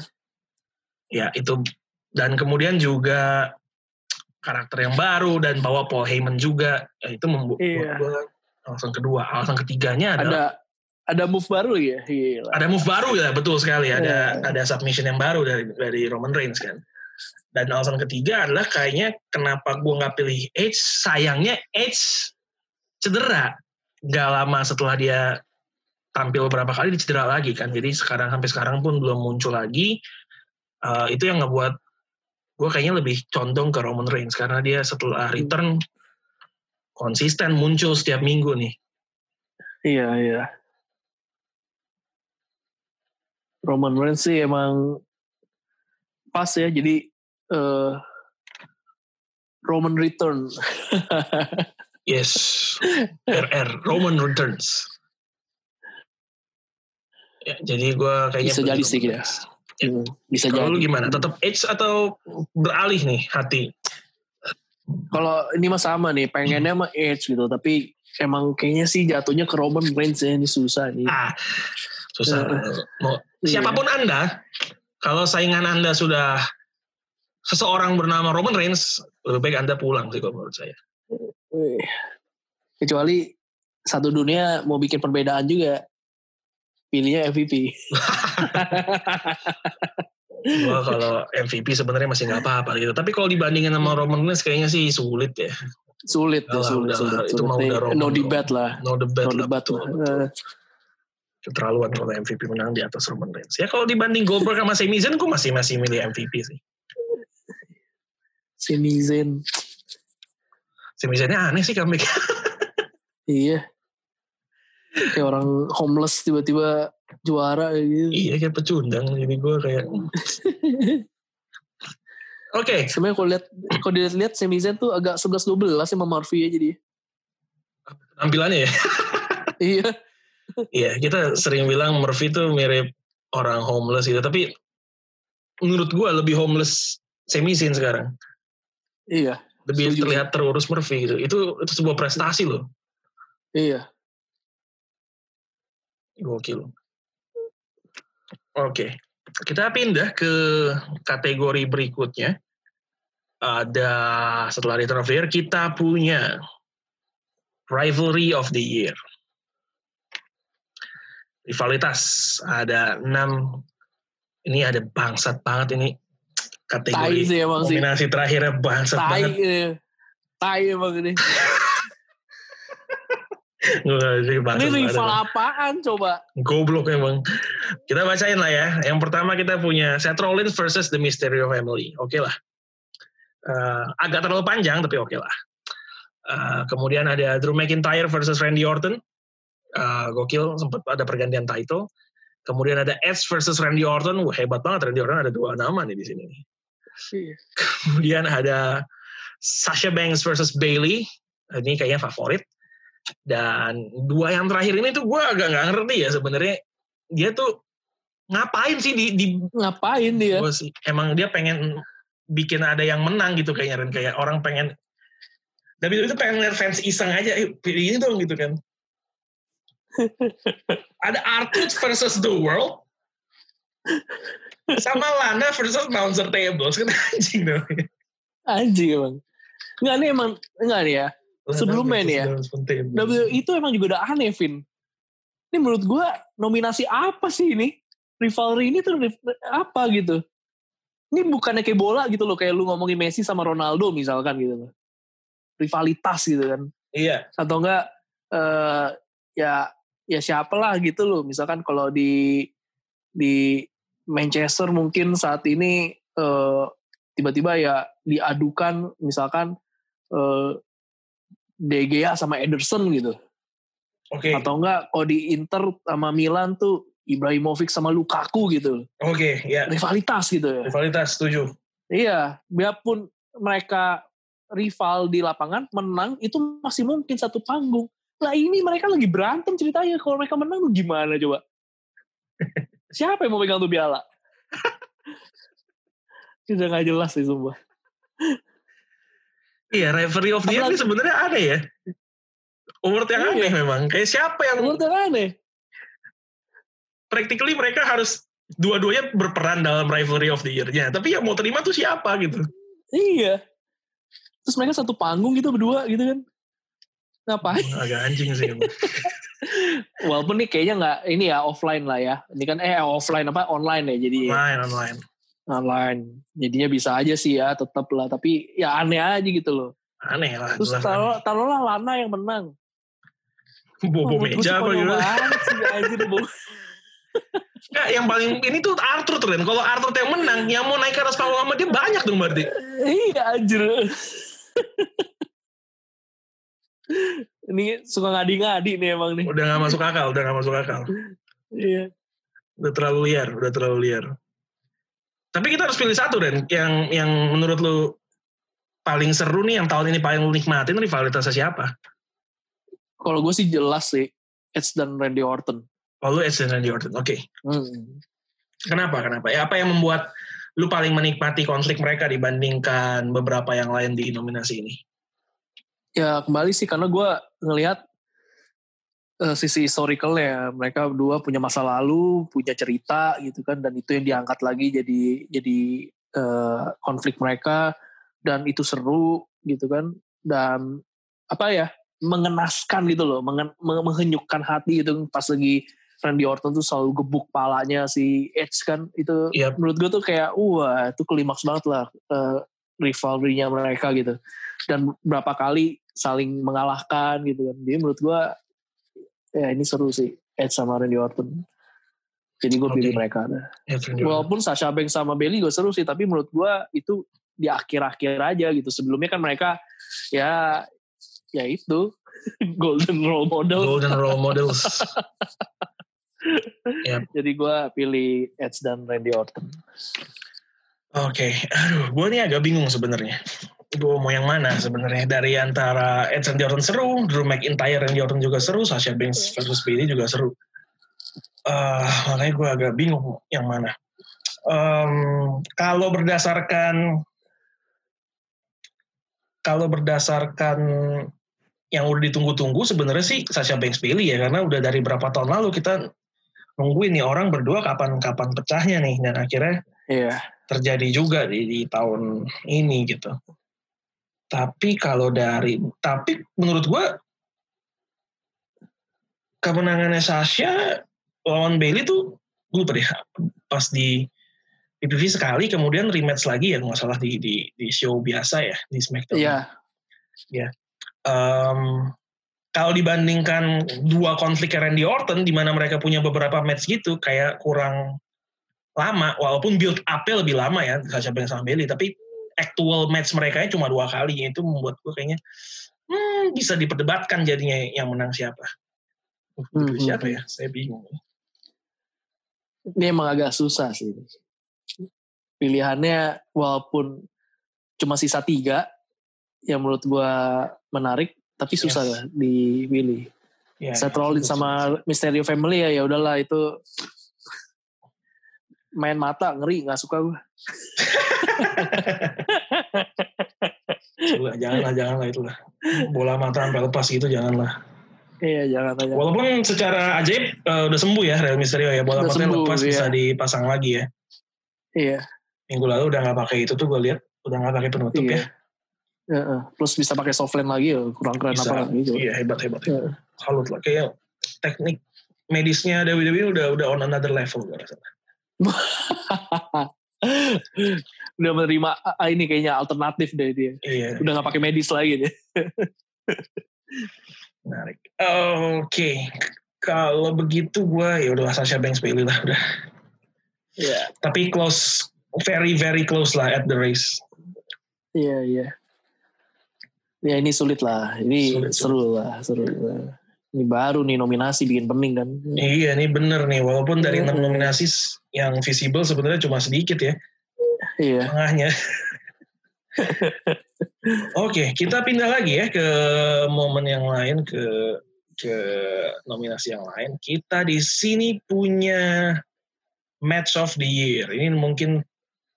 ya itu dan kemudian juga karakter yang baru dan bawa Paul Heyman juga ya, itu membuat Iya. gue alasan kedua alasan ketiganya adalah Ada ada move baru ya. Gila. ada move baru ya betul sekali ada Iya. ada submission yang baru dari dari Roman Reigns kan dan alasan ketiga adalah kayaknya kenapa gue nggak pilih Edge sayangnya Edge cedera gak lama setelah dia tampil beberapa kali dia cedera lagi kan jadi sekarang sampai sekarang pun belum muncul lagi Eh, itu yang ngebuat gue kayaknya lebih condong ke Roman Reigns karena dia setelah return konsisten muncul setiap minggu nih Iya, iya. Roman Reigns sih emang pas ya. Jadi eh Roman Return. <laughs> yes RR Roman Returns ya, jadi gue kayaknya Bisa jadi sih ya. Reigns. Hmm, Bisa Kalau lu jadi. gimana? Tetap Edge atau beralih nih hati? Kalau ini mah sama nih, pengennya mah Edge gitu. Tapi emang kayaknya sih jatuhnya ke Roman Reigns ya. Ini susah nih. Ah, susah. Iya. Mau Iya. siapa pun anda, kalau saingan anda sudah seseorang bernama Roman Reigns, lebih baik anda pulang sih kalau menurut saya. Kecuali satu dunia mau bikin perbedaan juga. Pilihnya MVP. Gua <laughs> kalau MVP sebenarnya masih nggak apa-apa gitu. Tapi kalau dibandingin sama Roman Reigns kayaknya sih sulit ya. sulit ya, lah, sulit, udah sulit. Itu sulit. mah Nih, udah Roman no dong. debate lah. No debat No lah. debat betul, lah. betul. Eh, Keterlaluan kalau MVP menang di atas Roman Reigns. Ya kalau dibanding Goldberg sama Sami Zayn, gue masih masih milih MVP sih. Sami Zayn. Sami Zaynnya aneh sih comeback. <laughs> Iya. Kayak orang homeless tiba-tiba juara gitu. iya kayak pecundang. Jadi gue kayak... <laughs> Oke, Sebenarnya kalau lihat kalau dilihat-lihat Sami Zayn tuh agak 11-12 sama Murphy aja dia. tampilannya ya. Iya. Iya, kita sering bilang Murphy tuh mirip orang homeless gitu. Tapi menurut gue lebih homeless semi scene sekarang. Iya. Lebih Setuju. terlihat terurus Murphy gitu. Itu itu sebuah prestasi loh. Iya. Gokil. Oke. Kita pindah ke kategori berikutnya. Ada setelah Return of the Year kita punya Rivalry of the Year. Rivalitas ada enam. Ini ada bangsat banget ini Tai kategori sih emang sih. nominasi terakhirnya bangsat Tai. banget. eh. Tai emang ini. <laughs> Ini Ini rival apaan coba? Goblok emang. Kita bacain lah ya. Yang pertama kita punya Seth Rollins versus The Mysterio Family. Oke lah. Eh, agak terlalu panjang tapi oke lah. Eh, kemudian ada Drew McIntyre versus Randy Orton. Eh, gokil sempat ada pergantian title. Kemudian ada Edge versus Randy Orton. Wah, hebat banget Randy Orton ada dua nama nih di sini. Iya. Kemudian ada Sasha Banks versus Bailey. Ini kayaknya favorit. Dan dua yang terakhir ini tuh gue agak nggak ngerti ya sebenarnya dia tuh ngapain sih di, di Ngapain dia? gua sih emang dia pengen bikin ada yang menang gitu kayaknya kayak orang pengen tapi itu pengen lihat fans iseng aja pilih ini dong gitu kan <laughs> ada Artruth versus The World sama Lana versus Bouncer Tables kan anjing dong Anjing emang. Enggak nih emang enggak nih ya. Sebelumnya nih ya, WWE itu emang juga udah aneh, Vin. Ini menurut gue nominasi apa sih ini? Rivalry ini tuh apa gitu? Ini bukannya kayak bola gitu loh, kayak lu ngomongin Messi sama Ronaldo misalkan gitu loh. Rivalitas gitu kan. iya Atau enggak, eh ya ya siapa lah gitu loh. Misalkan kalau di di Manchester mungkin saat ini eh, tiba-tiba ya diadukan misalkan eh, De Gea sama Ederson gitu. oke Atau enggak kalau di Inter sama Milan tuh Ibrahimovic sama Lukaku gitu. oke ya Rivalitas gitu ya. rivalitas setuju Iya, biarpun mereka rival di lapangan menang itu masih mungkin satu panggung. Lah ini mereka lagi berantem ceritanya. Kalau mereka menang tuh gimana coba? <laughs> Siapa yang mau pegang tuh piala? <laughs> Udah gak jelas sih sumpah. Iya, Referee of the Year ini sebenarnya aneh ya. Award yang Iya. aneh memang. Kayak siapa yang Menurut yang aneh. practically mereka harus dua-duanya berperan dalam Rivalry of the Year-nya. Tapi yang mau terima tuh siapa gitu. Iya. Terus mereka satu panggung gitu berdua gitu kan. Ngapain? Agak anjing sih. <laughs> Walaupun nih kayaknya nggak ini ya offline lah ya. Ini kan eh offline apa online ya jadi online, online. online. Jadinya bisa aja sih ya tetap lah. Tapi ya aneh aja gitu loh. Aneh lah. Terus taruh taruhlah Lana yang menang. Bobo meja apa gitu. <laughs> anjir Bobo. Nggak, yang paling ini tuh Arthur tuh. Kalau Arthur yang menang, yang mau naik ke atas panggung sama dia banyak dong berarti. iya anjir. Ini suka ngadi-ngadi nih emang nih. Udah gak masuk akal, udah gak masuk akal. Iya. Udah terlalu liar, udah terlalu liar. Tapi kita harus pilih satu Ren. Yang yang menurut lu paling seru nih, yang tahun ini paling lu nikmatin rivalitasnya siapa? Kalau gue sih jelas sih Edge dan Randy Orton. Oh lu Edge dan Randy Orton, oke. Hmm. Kenapa? Kenapa? Ya apa yang membuat lu paling menikmati konflik mereka dibandingkan beberapa yang lain di nominasi ini? Ya kembali sih karena gue ngelihat eh, sisi historicalnya. Mereka berdua punya masa lalu, punya cerita gitu kan, dan itu yang diangkat lagi jadi jadi eh, konflik mereka dan itu seru gitu kan, dan apa ya mengenaskan gitu loh, mengen, meng- menghenyukkan hati gitu pas lagi Randy Orton tuh selalu gebuk palanya si Edge kan. Itu Yap. menurut gue tuh kayak wah itu klimaks banget lah eh, rivalry-nya mereka gitu. Dan berapa kali saling mengalahkan gitu kan. Jadi menurut gue ya ini seru sih Edge sama Randy Orton. Jadi gue Oke. pilih mereka Randy Orton. walaupun Sasha Banks sama Bailey gue seru sih tapi menurut gue itu di akhir-akhir aja gitu. Sebelumnya kan mereka ya ya itu <laughs> golden role model. Golden Role Models. <laughs> jadi gue pilih Edge dan Randy Orton Oke, aduh, gue nih agak bingung sebenarnya. Gue mau yang mana sebenarnya dari antara Edge and Orton seru, Drew McIntyre and Orton juga seru, Sasha Banks versus Bailey juga seru. Eh, makanya gue agak bingung yang mana. Em, kalau berdasarkan kalau berdasarkan yang udah ditunggu-tunggu sebenarnya sih Sasha Banks Bailey ya karena udah dari berapa tahun lalu kita nungguin nih orang berdua kapan-kapan pecahnya nih dan akhirnya Iya. terjadi juga di, di tahun ini gitu. Tapi kalau dari tapi menurut gua kemenangannya Sasha lawan Bailey tuh gue lupa deh pas di PPV sekali kemudian rematch lagi ya nggak salah di, di di show biasa ya di SmackDown. Iya. Em, kalau dibandingkan dua konflik Randy Orton di mana mereka punya beberapa match gitu kayak kurang lama walaupun build up-nya lebih lama ya Sasha Banks sama Bailey tapi actual match mereka cuma dua kali itu membuat gue kayaknya hmm, bisa diperdebatkan jadinya yang menang siapa. Hmm, pilih hmm, siapa ya? Saya bingung. Ini emang agak susah sih. Pilihannya walaupun cuma sisa tiga, yang menurut gua menarik, tapi susah Yes. lah dipilih. Ya, Seth ya, Rollins susah, susah. sama Mysterio Family ya ya udahlah itu main mata ngeri nggak suka gue. Itulah, janganlah, janganlah itulah. Bola mata sampai lepas gitu, janganlah. Iya jangan aja. Walaupun secara ajaib eh, udah sembuh ya Real Mysterio ya, bola matanya lepas iya. bisa dipasang lagi ya. Iya. Minggu lalu udah nggak pakai itu tuh gue lihat, udah nggak pakai penutup Iya. ya. Heeh. Plus bisa pakai softline lagi ya kurang keren Bisa. apa gitu. Iya hebat hebat. Iya. Salut lah, kayak teknik medisnya WWE udah udah on another level gue rasa. <laughs> Udah menerima ah, ini kayaknya alternatif deh dia. Iya. Udah nggak pakai medis lagi deh. <laughs> Menarik. Oke, kalau begitu gue ya udah Sasha Banks Bailey lah udah. Iya. Tapi close, very very close lah at the race. Iya iya. Ya ini sulit lah. Ini Sulit, seru lah, seru lah. Ini baru nih nominasi bikin pening kan. Iya nih bener nih, walaupun dari enam Mm-mm. nominasi yang visible sebenarnya cuma sedikit ya Iya. tengahnya. <laughs> Oke, kita pindah lagi ya ke momen yang lain ke ke nominasi yang lain. Kita di sini punya Match of the Year. Ini mungkin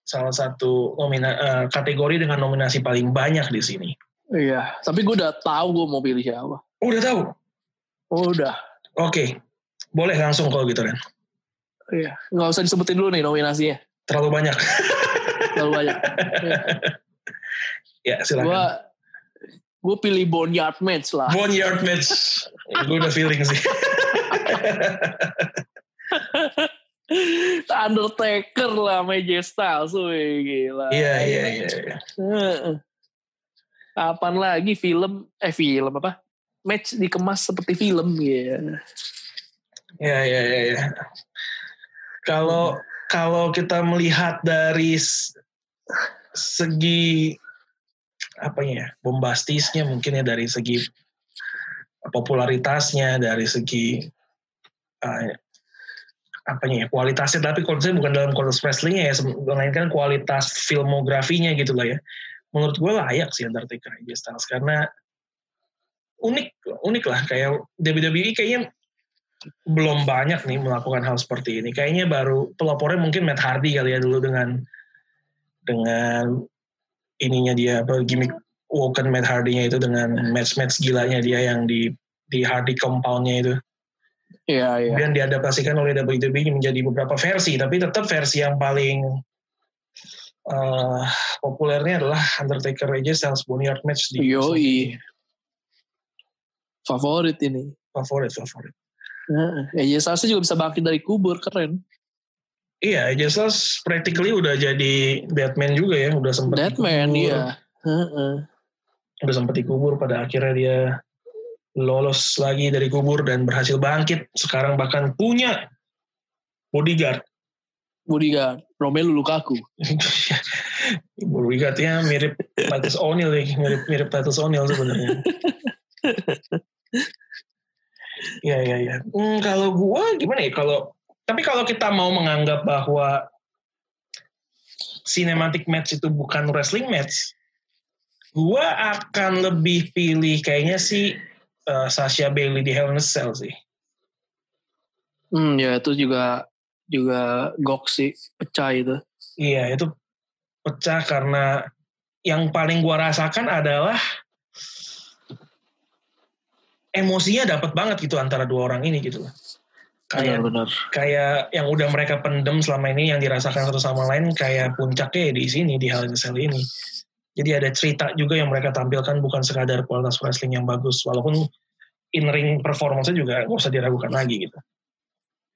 salah satu nomina, eh, kategori dengan nominasi paling banyak di sini. Iya. Tapi gue udah tahu gue mau pilih siapa. Udah tahu? Oh, udah. Oke, boleh langsung kalau gitu Ren. Iya. Nggak usah disebutin dulu nih nominasinya. Terlalu banyak. Terlalu banyak. ya silakan. gue gue pilih Boneyard Match lah. Boneyard match. Gue udah feeling sih. <laughs> Undertaker lah AJ Styles. Wih, gila. Iya, iya, iya. iya. Heeh. Kapan lagi film, eh film apa? Match dikemas seperti film ya. Iya, iya, iya. Kalau kalau kita melihat dari segi apa ya bombastisnya mungkin ya dari segi popularitasnya dari segi uh, apanya ya kualitasnya. Tapi kalau saya bukan dalam konteks wrestlingnya ya melainkan kualitas filmografinya gitu lah ya. Menurut gue layak sih Undertaker AJ Styles. Karena unik unik lah. Kayak WWE kayaknya belum banyak nih melakukan hal seperti ini kayaknya baru pelopornya mungkin Matt Hardy kali ya dulu dengan dengan ininya dia apa gimmick Woken Matt Hardy-nya itu dengan match-match gilanya dia yang di di Hardy compound-nya itu Iya, iya. kemudian diadaptasikan oleh WWE menjadi beberapa versi tapi tetap versi yang paling eh, populernya adalah Undertaker AJ Styles Boneyard match di Yoi. Favorit ini. favorit favorit AJ Styles juga bisa bangkit dari kubur, keren. iya AJ Styles practically udah jadi Batman juga ya udah sempat Deadman, dikubur, iya. Heeh. udah sempat dikubur pada akhirnya dia lolos lagi dari kubur dan berhasil bangkit sekarang bahkan punya bodyguard Bodyguard, Romelu Lukaku. <laughs> bodyguardnya mirip Titus O'Neil mirip mirip Titus O'Neil sebenarnya <laughs> Iya iya iya. Hmm, kalau gua gimana ya kalau tapi kalau kita mau menganggap bahwa cinematic match itu bukan wrestling match, gua akan lebih pilih kayaknya sih uh, Sasha Bailey di Hell in a Cell sih. Hmm, ya itu juga juga gok sih, pecah itu. Iya itu pecah karena yang paling gua rasakan adalah emosinya dapat banget gitu antara dua orang ini gitu loh. Kayak Benar-benar. kayak yang udah mereka pendem selama ini yang dirasakan satu sama lain kayak puncaknya di sini di a Cell ini. Jadi ada cerita juga yang mereka tampilkan bukan sekadar kualitas wrestling yang bagus walaupun in ring performance juga nggak usah diragukan lagi gitu.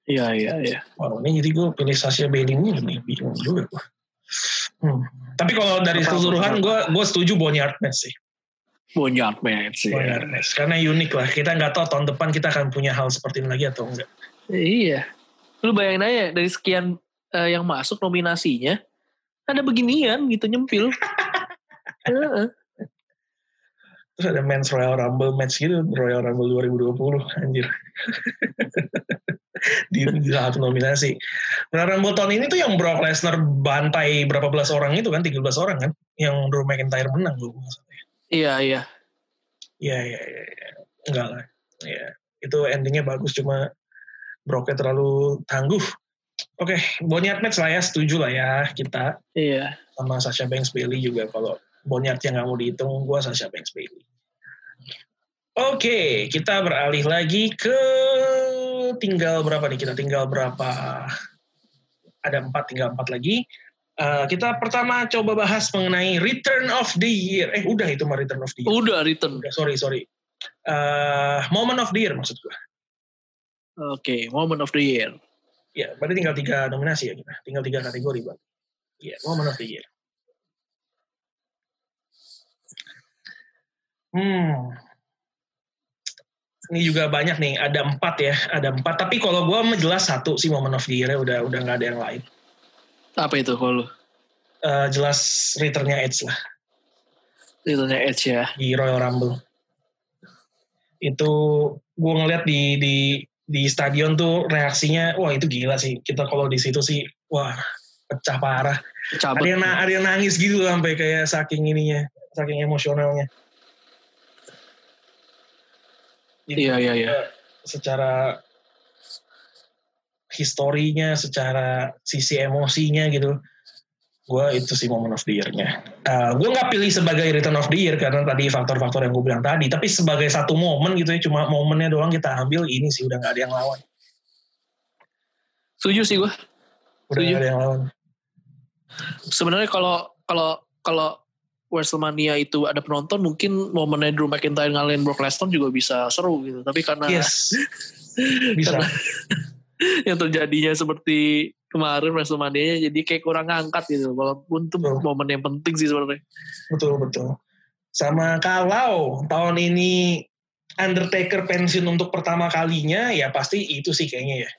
Iya iya iya. Wow, ini jadi gue pilih Sasha Bailey ini nih bingung juga gue. Hmm. Tapi kalau dari keseluruhan gue gue setuju Boneyard match sih. Boneyard match ya. Boneyard match karena unik lah. Kita nggak tahu tahun depan kita akan punya hal seperti ini lagi atau enggak. Iya. Lu bayangin aja dari sekian eh, yang masuk nominasinya ada beginian gitu nyempil. <laughs> Heeh. Terus ada Men's Royal Rumble match gitu, Royal Rumble 2020, anjir. <laughs> di, di satu nominasi. Royal Rumble tahun ini tuh yang Brock Lesnar bantai berapa belas orang itu kan, 13 orang kan, yang Drew McIntyre menang loh. Iya iya. Iya, iya, iya. iya. Enggak lah. Iya. Itu endingnya bagus, cuma Brocknya terlalu tangguh. Oke, Boneyard match lah ya, setuju lah ya kita. Iya. Sama Sasha Banks Bailey juga kalau Boneyardnya nggak mau dihitung, gue Sasha Banks Bailey. Oke, kita beralih lagi ke tinggal berapa nih? Kita tinggal berapa? Ada empat, tinggal empat lagi. Eh, kita pertama coba bahas mengenai Return of the Year. Eh, udah itu mah Return of the Year. Udah return. Udah, sorry, sorry. Eh, moment of the Year maksud gue. Oke, moment of the year. Ya, berarti tinggal tiga nominasi ya kita. Tinggal tiga kategori, Bang. Iya, moment of the year. Hmm. Ini juga banyak nih, ada empat ya, ada empat. Tapi kalau gue jelas satu sih moment of the year udah udah nggak ada yang lain. Apa itu kalau lu? Eh, jelas returnnya Edge lah Returnnya Edge ya. di Royal Rumble. Itu gue ngeliat di di di stadion tuh reaksinya, wah itu gila sih. Kita kalau di situ sih, wah pecah parah. Cabut. ada yang, ada yang nangis gitu sampai kayak saking ininya saking emosionalnya Iya iya iya. secara historinya secara sisi emosinya gitu gue itu sih moment of the year-nya gue nggak pilih sebagai return of the year karena tadi faktor-faktor yang gue bilang tadi tapi sebagai satu momen gitu ya cuma momennya doang kita ambil ini sih udah nggak ada yang lawan Setuju sih gue. udah Setuju. nggak ada yang lawan Sebenarnya kalau kalau kalau WrestleMania itu ada penonton mungkin momennya Drew McIntyre ngalahin Brock Lesnar juga bisa seru gitu. Tapi karena yes <laughs> bisa Karena- <laughs> yang terjadinya seperti kemarin WrestleMania jadi kayak kurang ngangkat gitu. Walaupun itu Betul. momen yang penting sih sebenarnya. Betul betul. Sama kalau tahun ini Undertaker pensiun untuk pertama kalinya, ya pasti itu sih kayaknya ya.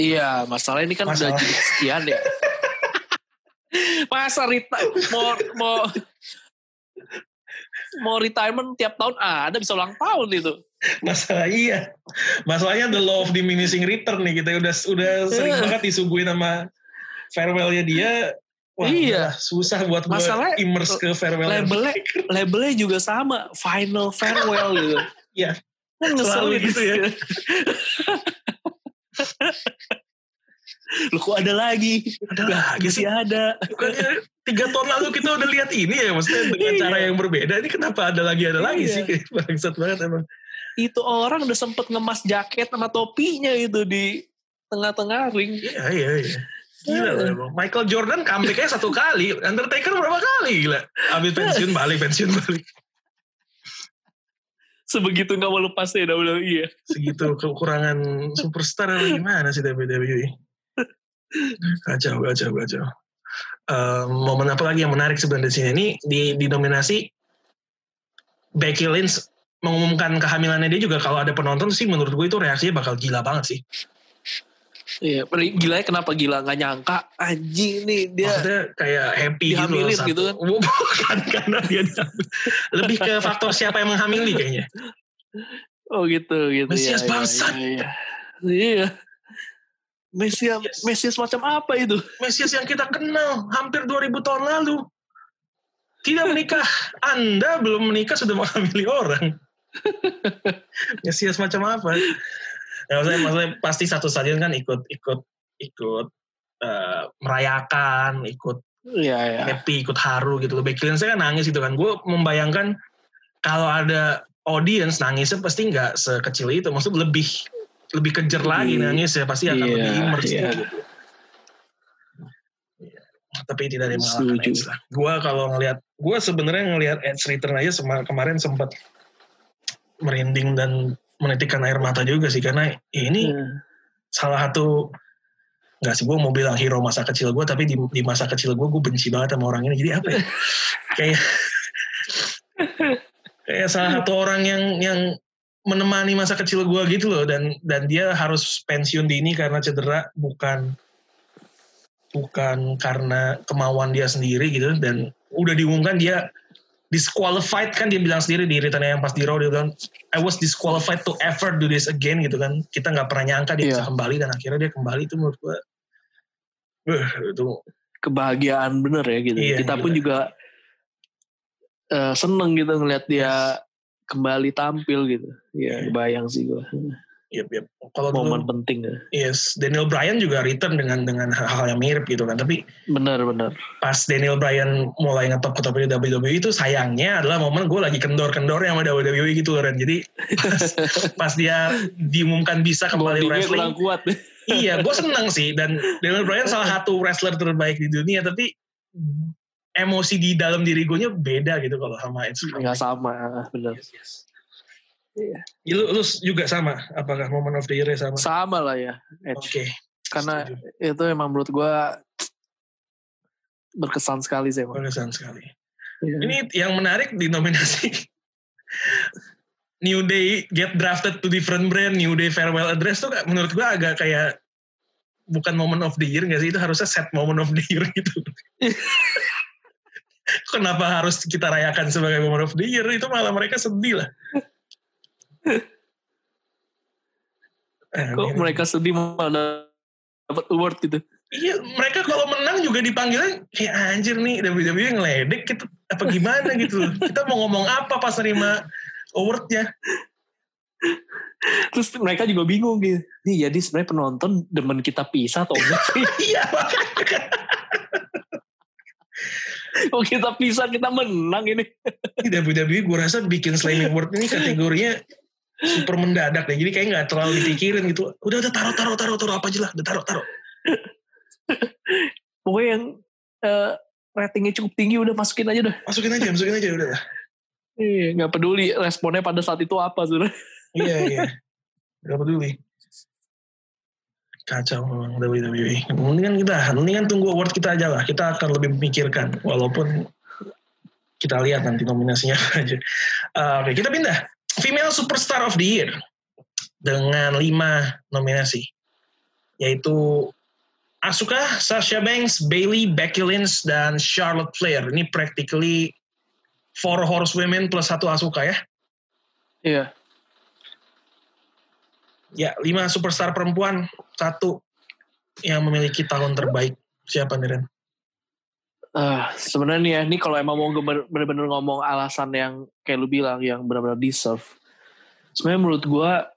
Iya, masalah ini kan Masalah. udah jadi sekian ya. <laughs> Masa Rita mau mau mau retirement tiap tahun ada bisa ulang tahun itu. Masalah iya. Masalahnya the law of diminishing return nih kita udah udah sering Eh. banget disuguhin sama farewellnya dia. Wah, Iya. susah buat gue Masalah- immerse ke farewell. Labelnya labelnya juga sama, final farewell gitu. <laughs> Iya. Kan ngeselin gitu ya. Lu kok ada lagi? Ada lagi sih. Ada. Bukannya tiga tahun lalu kita udah lihat ini ya, maksudnya dengan Iya. cara yang berbeda. Ini kenapa ada lagi ada lagi Iya. sih? Kayak <laughs> bangsat banget emang. Itu orang udah sempet ngemas jaket sama topinya itu di tengah-tengah ring. Iya, iya, iya. Gila loh emang. Michael Jordan comeback-nya satu kali. Undertaker berapa kali gila. Habis pensiun balik, pensiun balik. Sebegitu gak mau lepas ya WWE ya. Segitu kekurangan superstar apa gimana sih WWE. Kacau, kacau, kacau. Eh, momen apa lagi yang menarik sebenarnya di sini? Ini di, di nominasi Becky Lynch mengumumkan kehamilannya dia juga kalau ada penonton sih menurut gue itu reaksinya bakal gila banget sih. Iya, gila kenapa gila nggak nyangka anjing nih dia Maksudnya kayak happy gitu. Dihamilin satu. gitu kan? <laughs> Bukan karena dia. Lebih ke faktor siapa yang menghamili kayaknya. oh gitu gitu Mesias ya, bangsat. Iya. iya. Iya. Mesias Yes. Mesias macam apa itu? Mesias yang kita kenal hampir 2000 tahun lalu. Tidak menikah. Anda belum menikah sudah menghamili orang. <laughs> Mesias macam apa? Ya, maksudnya, maksudnya pasti satu stadion kan ikut ikut ikut eh, merayakan, ikut Iya, iya. happy, ikut haru gitu. Becky Lynch kan nangis gitu kan. Gue membayangkan kalau ada audience nangisnya pasti nggak sekecil itu. Maksudnya lebih lebih kejer lagi Lebih- nangis ya pasti akan iya, lebih immerse iya. gitu. Iya. Tapi tidak ada yang mengalahkan Edge lah. Gue kalau ngelihat, gue sebenarnya ngelihat Edge Return aja kemarin sempat merinding dan menitikkan air mata juga sih karena ya ini Iya. salah satu nggak sih gue mau bilang hero masa kecil gue tapi di, di masa kecil gue gue benci banget sama orang ini jadi apa ya <laughs> kayak kayak salah satu orang yang yang menemani masa kecil gue gitu loh dan dan dia harus pensiun dini karena cedera bukan bukan karena kemauan dia sendiri gitu dan udah diumumkan dia disqualified kan dia bilang sendiri di return yang pas di Raw dia bilang I was disqualified to ever do this again gitu kan kita nggak pernah nyangka dia Iya. bisa kembali dan akhirnya dia kembali itu menurut gue itu kebahagiaan bener ya gitu. Iya, Kita pun gila. juga eh, seneng gitu ngeliat dia kembali tampil gitu. Iya. Iya, bayang sih gue. Yep, yep. kalau dulu Momen penting ya. yes Daniel Bryan juga return dengan dengan hal-hal yang mirip gitu kan tapi Bener bener. pas Daniel Bryan mulai ngetop ke di WWE itu sayangnya adalah momen gue lagi kendor-kendornya sama WWE gitu loh Ren. Jadi pas, <laughs> pas dia diumumkan bisa kembali Bondingnya wrestling, kurang kuat. iya gue seneng sih dan Daniel Bryan salah satu wrestler terbaik di dunia tapi emosi di dalam diri gue beda gitu kalau sama Edge. Nggak sama bener. Yes, yes. Iya. Ya, Lu, lu juga sama? Apakah moment of the year sama? Sama lah ya. Oke. Karena setuju. itu emang menurut gue berkesan sekali sih emang. Berkesan sekali. Iya. Ini yang menarik di nominasi <laughs> New Day get drafted to different brand, New Day farewell address tuh menurut gua agak kayak bukan moment of the year nggak sih itu harusnya set moment of the year gitu. <laughs> Kenapa harus kita rayakan sebagai moment of the year? Itu malah mereka sedih lah. Eh, Kok mereka sedih malah dapat award gitu. Iya, mereka kalau menang juga dipanggilnya kayak anjir nih WWE ngeledek gitu apa gimana <laughs> gitu. Kita mau ngomong apa pas nerima awardnya? Terus mereka juga bingung gitu. Nih jadi sebenarnya penonton demen kita pisah atau enggak sih? <laughs> Iya, makanya. Kalau <laughs> kita pisah kita menang ini. WWE gue rasa bikin Slammy Award ini kategorinya super mendadak deh. Jadi kayak nggak terlalu dipikirin gitu. Udah udah taruh taruh taruh taruh apa aja lah. Udah taruh taruh. <laughs> Pokoknya yang eh, ratingnya cukup tinggi udah masukin aja udah. Masukin aja, masukin aja udah lah. Iya, nggak peduli responnya pada saat itu apa sudah. Iya iya. <laughs> Gak peduli. Kacau memang WWE. Mendingan kita, mendingan tunggu award kita aja lah. Kita akan lebih memikirkan. Walaupun kita lihat nanti nominasinya aja. Uh, Oke, kita pindah. Female Superstar of the Year. Dengan lima nominasi. Yaitu Asuka, Sasha Banks, Bailey, Becky Lynch, dan Charlotte Flair. Ini practically four horsewomen plus satu Asuka ya. Iya. Ya, lima superstar perempuan, satu yang memiliki tahun terbaik. Siapa nih, Ren? Ah, sebenarnya nih ya, ini kalau emang mau bener- bener-bener ngomong alasan yang kayak lu bilang yang benar-benar deserve. Sebenarnya menurut gua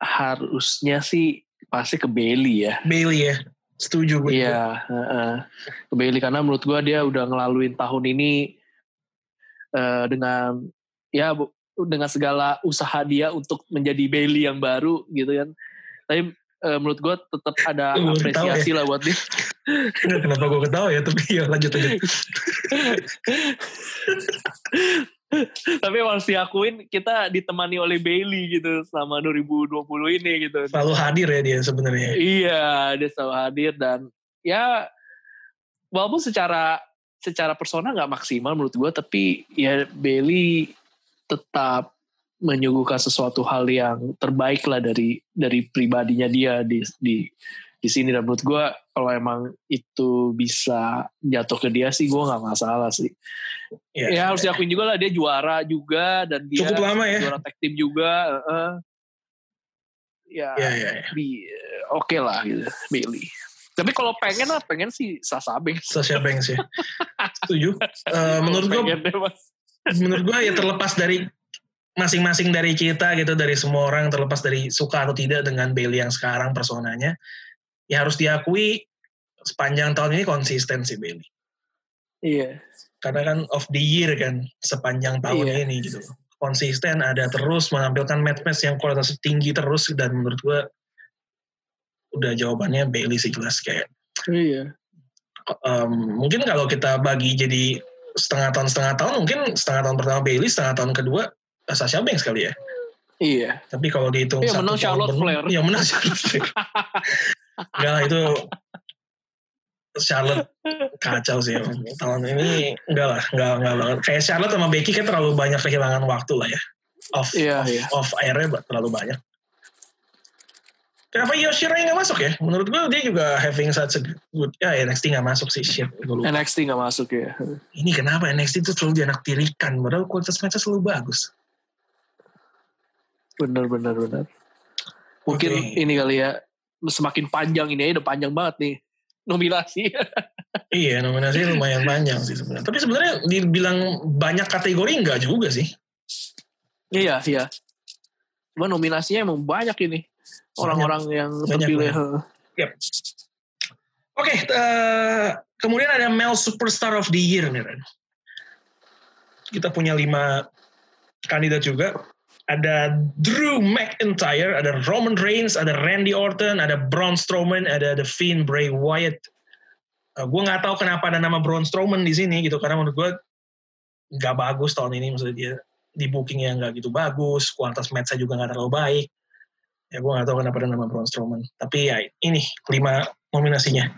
harusnya sih pasti ke Bailey ya. Bailey ya. Setuju gue. Iya, heeh. ke Bailey karena menurut gua dia udah ngelaluin tahun ini eh, dengan ya dengan segala usaha dia untuk menjadi Bailey yang baru gitu kan. Tapi eh, menurut gua tetap ada apresiasi lah buat dia. Kenapa gue ketawa ya, tapi ya lanjut aja. Tapi harus diakuin kita ditemani oleh Bailey gitu selama 2020 ini gitu. Selalu hadir ya dia sebenarnya. Iya, dia selalu hadir dan ya walaupun secara secara personal nggak maksimal menurut gue, tapi ya Bailey tetap menyuguhkan sesuatu hal yang terbaik lah dari dari pribadinya dia di di di sini dan menurut gue kalau emang itu bisa jatuh ke dia sih gue nggak masalah sih. Ya, harus diakuin juga lah dia juara juga dan dia Cukup lama ya. juara tag team juga. heeh. ya Ya, ya, ya. oke lah gitu Bailey. Tapi kalau pengen lah pengen sih Sasha Banks. Sasha Banks ya. Setuju. <laughs> Eh, menurut gue menurut gue ya terlepas dari masing-masing dari kita gitu dari semua orang terlepas dari suka atau tidak dengan Bailey yang sekarang personanya ya harus diakui sepanjang tahun ini konsisten sih Bailey. Iya. Karena kan of the year kan sepanjang tahun Iya. ini gitu. Konsisten ada terus menampilkan match-match yang kualitasnya tinggi terus dan menurut gua udah jawabannya Bailey sih jelas kayak Iya. em, mungkin kalau kita bagi jadi setengah tahun setengah tahun mungkin setengah tahun pertama Bailey setengah tahun kedua Sasha Banks kali ya Iya. tapi kalau dihitung satu menang Charlotte penuh- Flair. iya menang Charlotte Flair <laughs> enggak lah itu Charlotte kacau sih tahun ini enggak lah enggak enggak banget kayak Charlotte sama Becky kan terlalu banyak kehilangan waktu lah ya off Iya, off, iya. off airnya terlalu banyak Kenapa Yoshirai nggak masuk ya? Menurut gue dia juga having such a good... Ya NXT nggak masuk sih, shit. NXT nggak masuk ya. Ini kenapa NXT itu selalu dianaktirikan? Padahal kualitas match selalu bagus. Bener bener bener. Mungkin Oke. ini kali ya semakin panjang ini aja udah panjang banget nih nominasi. <laughs> Iya, nominasinya lumayan panjang sih sebenarnya. Tapi sebenarnya dibilang banyak kategori enggak juga sih. iya iya. Cuma nominasinya emang banyak ini orang-orang yang Banyak, terpilih. Oke, eh, kemudian ada Male Superstar of the Year nih, Ren. Kita punya lima kandidat juga. Ada Drew McIntyre, ada Roman Reigns, ada Randy Orton, ada Braun Strowman, ada The Fiend Bray Wyatt. gue nggak tahu kenapa ada nama Braun Strowman di sini gitu, karena menurut gue nggak bagus tahun ini, maksudnya dia di bookingnya nggak gitu bagus, kualitas match-nya juga nggak terlalu baik. Ya gue nggak tahu kenapa ada nama Braun Strowman. Tapi ya ini lima nominasinya.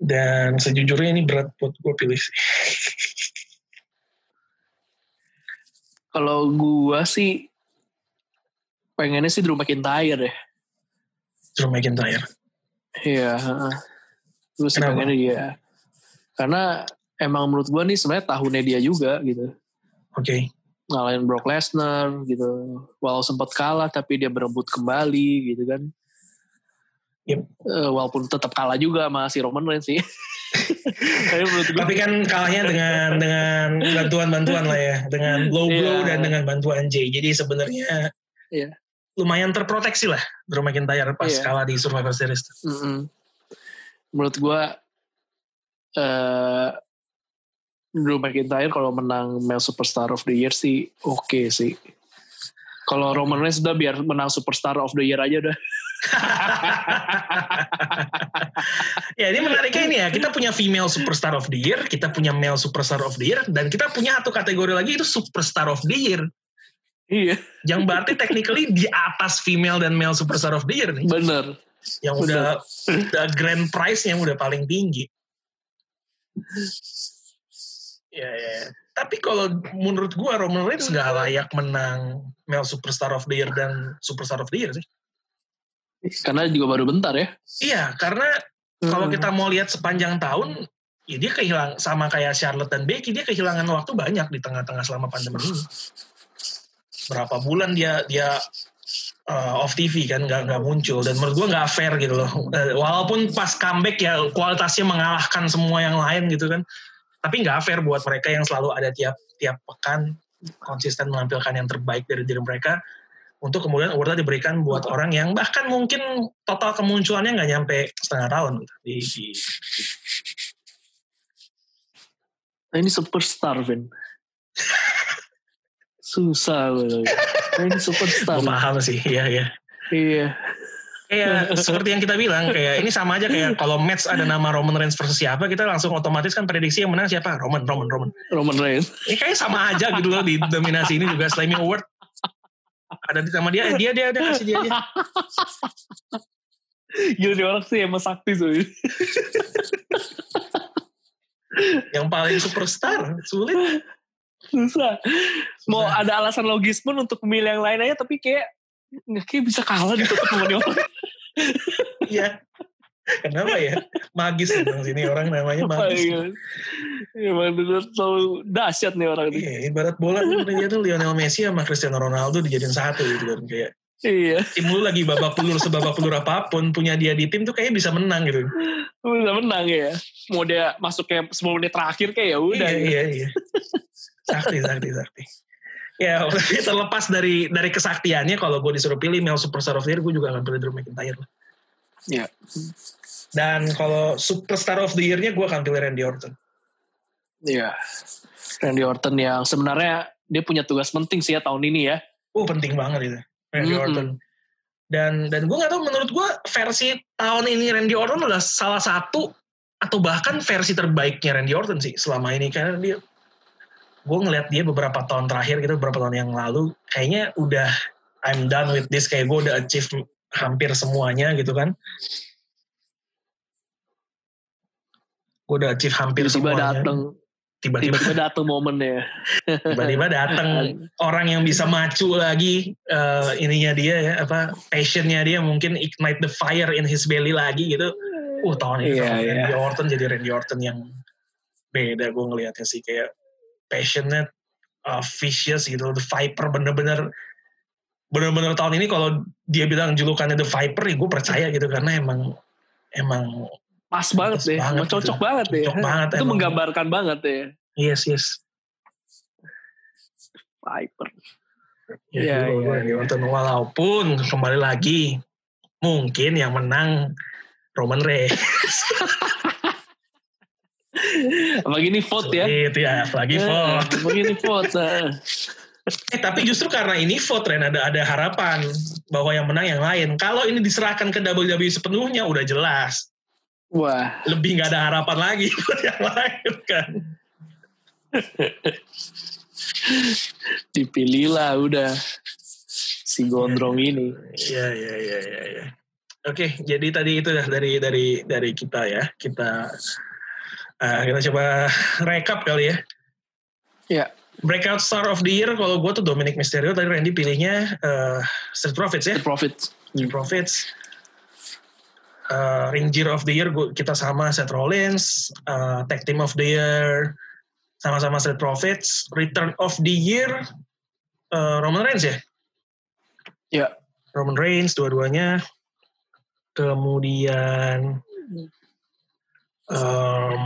Dan sejujurnya ini berat buat gue pilih. <laughs> Kalau gua sih pengennya sih Drew McIntyre ya. Drew McIntyre. Iya. Gue sih Kenapa? pengennya dia. Karena emang menurut gua nih sebenarnya tahunnya dia juga gitu. Oke. ngalahin Brock Lesnar gitu. Walau sempat kalah tapi dia berebut kembali gitu kan. Yep. Eh, walaupun tetap kalah juga sama si Roman Reigns sih. <laughs> tapi kan kalahnya dengan dengan bantuan-bantuan lah ya, dengan blow blow Iya. dan dengan bantuan Jay. Jadi sebenarnya Iya. lumayan terproteksi lah Drew McIntyre pas Iya. kalah di Survivor Series. Mm-mm. menurut gue eh Drew McIntyre kalau menang Male Superstar of the Year sih oke sih. Kalau Roman Reigns udah biar menang Superstar of the Year aja udah. Ya ini menariknya ini ya, kita punya female superstar of the year, kita punya male superstar of the year, dan kita punya satu kategori lagi itu superstar of the year. Iya, Yang berarti technically di atas female dan male superstar of the year nih. bener. Yang udah, udah grand prize yang udah paling tinggi. Ya, ya. ya. Tapi kalau menurut gua Roman Reigns nggak layak menang male superstar of the year dan superstar of the year sih. Karena juga baru bentar ya. Iya, karena kalau Hmm. kita mau lihat sepanjang tahun, ya dia kehilangan sama kayak Charlotte dan Becky, dia kehilangan waktu banyak di tengah-tengah selama pandemi ini. Berapa bulan dia dia uh, off TV kan nggak nggak muncul dan menurut gua nggak fair gitu loh. Eh, Walaupun pas comeback ya kualitasnya mengalahkan semua yang lain gitu kan, tapi nggak fair buat mereka yang selalu ada tiap tiap pekan konsisten menampilkan yang terbaik dari diri mereka untuk kemudian awardnya diberikan buat orang yang bahkan mungkin total kemunculannya nggak nyampe setengah tahun gitu, di, di, Nah, ini superstar, Vin. Susah gue. Nah, ini superstar. gue paham sih iya iya Iya. kayak seperti yang kita bilang kayak ini sama aja kayak kalau match ada nama Roman Reigns versus siapa kita langsung otomatis kan prediksi yang menang siapa Roman Roman Roman Roman Reigns. ini kayaknya sama aja gitu loh di dominasi ini juga Slammy Award ada di sama dia dia dia dia kasih dia aja <laughs> Gila nih orang sih emang sakti tuh. <laughs> yang paling superstar sulit Susah. Mau Susah. ada alasan logis pun untuk memilih yang lain aja tapi kayak nggak kayak bisa kalah tetap sama dia orang. iya kenapa ya magis tentang sini orang namanya magis Iya. Emang bener selalu dahsyat nih orang ini. Iya, ibarat bola tuh dia tuh Lionel Messi sama Cristiano Ronaldo dijadiin satu gitu kan kayak Iya. tim lu lagi babak pelur sebabak pelur apa pun punya dia di tim tuh kayaknya bisa menang gitu. Bisa menang ya. Mau dia masuk kayak 10 menit terakhir kayak ya udah. iya, iya, iya. Sakti, sakti, sakti. Ya, <laughs> terlepas dari dari kesaktiannya, kalau gue disuruh pilih male superstar of the year, gue juga akan pilih Drew McIntyre. lah. Iya. Dan kalau superstar of the year-nya gue akan pilih Randy Orton. Iya. Randy Orton yang sebenarnya dia punya tugas penting sih ya tahun ini ya. Oh penting banget itu Randy Mm-mm. Orton. Dan dan gue nggak tahu menurut gue versi tahun ini Randy Orton adalah salah satu atau bahkan versi terbaiknya Randy Orton sih selama ini karena dia gue ngeliat dia beberapa tahun terakhir gitu beberapa tahun yang lalu kayaknya udah I'm done with this kayak gue udah achieve hampir semuanya gitu kan gue udah achieve hampir Tiba-tiba semuanya. datang, tiba-tiba. Tiba-tiba datang momennya. tiba-tiba datang orang yang bisa macu lagi eh, ininya dia ya apa passionnya dia mungkin ignite the fire in his belly lagi gitu. Uh tahun ini Iya, tahun iya. Randy Orton jadi Randy Orton yang beda gue ngelihatnya sih kayak passionate uh, vicious gitu. The Viper bener-bener bener-bener tahun ini kalau dia bilang julukannya the Viper ya gue percaya gitu karena emang emang Pas banget deh, banget emang cocok gitu. banget deh. Cocok banget Itu emang. menggambarkan banget ya. yes yes Viper. Ya, iya, gue iya. nonton walaupun kembali lagi mungkin yang menang Roman Reigns. <laughs> Apalagi ini vote ya. Itu ya, lagi vote. Apalagi ini vote. nah. <laughs> Eh, tapi justru karena ini vote Ren ada ada harapan bahwa yang menang yang lain. Kalau ini diserahkan ke WWE sepenuhnya udah jelas. Wah, Lebih nggak ada harapan lagi <laughs> buat yang lain kan. <laughs> dipilihlah udah si gondrong ini. Iya iya iya iya. iya. Oke, jadi tadi itu dah dari dari dari kita ya. Kita eh, kita coba rekap kali ya. Ya, Breakout Star of the Year kalau gue tuh Dominic Mysterio tadi Randy pilihnya eh, Street Profits ya the profit. Street Profits Eh, Ring Gear of the Year gua, kita sama Seth Rollins Eh, Tag Team of the Year sama-sama Street Profits Return of the Year eh, Roman Reigns ya? Ya, Roman Reigns dua-duanya. Kemudian em,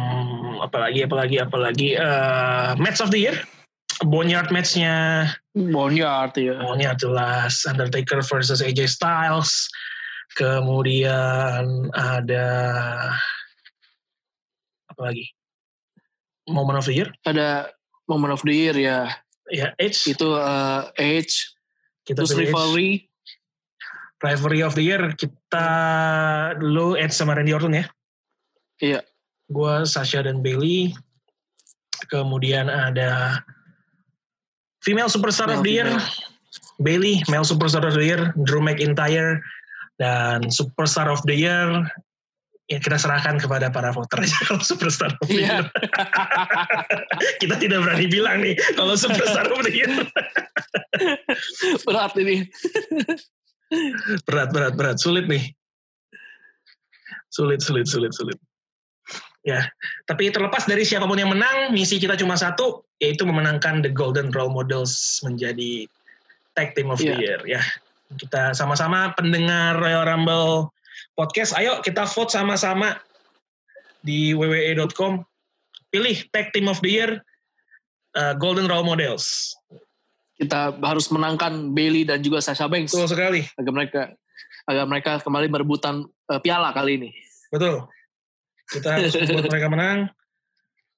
apalagi apalagi apalagi eh, Match of the Year Boneyard matchnya. Boneyard ya. Boneyard jelas Undertaker versus AJ Styles kemudian ada apa lagi Moment of the Year Ada Moment of the Year ya. ya Edge Itu eh, Edge, kita terus Edge. rivalry. Rivalry of the Year kita dulu Edge sama Randy Orton ya Iya. gue Sasha dan Bailey kemudian ada female superstar of the year Bailey male superstar of the year Drew McIntyre dan superstar of the year ya kita serahkan kepada para voter aja kalau superstar of the Iya. year. <laughs> Kita tidak berani bilang nih kalau superstar of the year. Berat ini. berat berat berat. Sulit nih. Sulit sulit sulit sulit. Ya tapi terlepas dari siapa pun yang menang misi kita cuma satu yaitu memenangkan the golden role models menjadi tag team of the Iya. year ya kita sama-sama pendengar Royal Rumble podcast ayo kita vote sama-sama di wwe.com pilih tag team of the year uh, golden role models Kita harus menangkan Bailey dan juga Sasha Banks betul sekali agar mereka agar mereka kembali merebutan eh, piala kali ini. Betul. Kita harus <laughs> membuat mereka menang.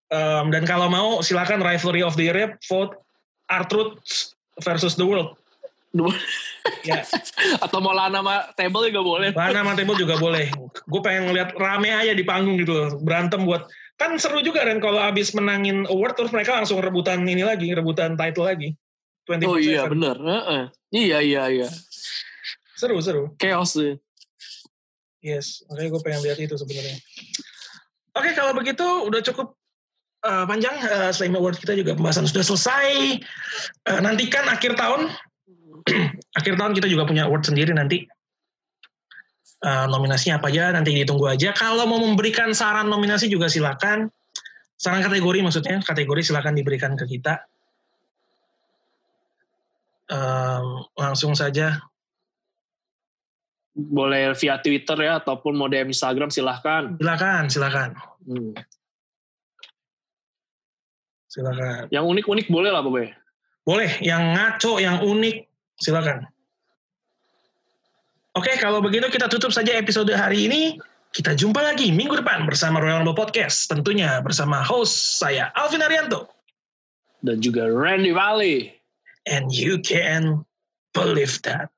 Um, dan kalau mau silakan rivalry of the year vote R-Truth versus the world. <laughs> Ya, Atau mau lana sama table juga boleh. Lana sama Table juga boleh. Gue pengen ngeliat rame aja di panggung gitu loh. Berantem buat kan seru juga kan kalau abis menangin award terus mereka langsung rebutan ini lagi, rebutan title lagi. 24/7. Oh iya bener. Heeh. Iya iya iya. Seru seru. Chaos sih. Yes, makanya gue pengen lihat itu sebenarnya. Oke, kalau begitu udah cukup uh, panjang uh, Slam Award kita juga pembahasan sudah selesai. Uh, nantikan akhir tahun, <clears throat> akhir tahun kita juga punya award sendiri nanti. Uh, nominasinya apa aja nanti ditunggu aja. Kalau mau memberikan saran nominasi juga silakan. Saran kategori maksudnya, kategori silakan diberikan ke kita. Um, langsung saja Boleh via Twitter ya ataupun mau DM Instagram silahkan. silakan silakan Hmm. silakan Yang unik-unik boleh lah pokoknya. Boleh, yang ngaco, yang unik, silakan. Oke, kalau begitu kita tutup saja episode hari ini. Kita jumpa lagi minggu depan bersama Royal Rumble Podcast. Tentunya bersama host saya, Alvin Arianto. Dan juga Randy Valley. And you can believe that.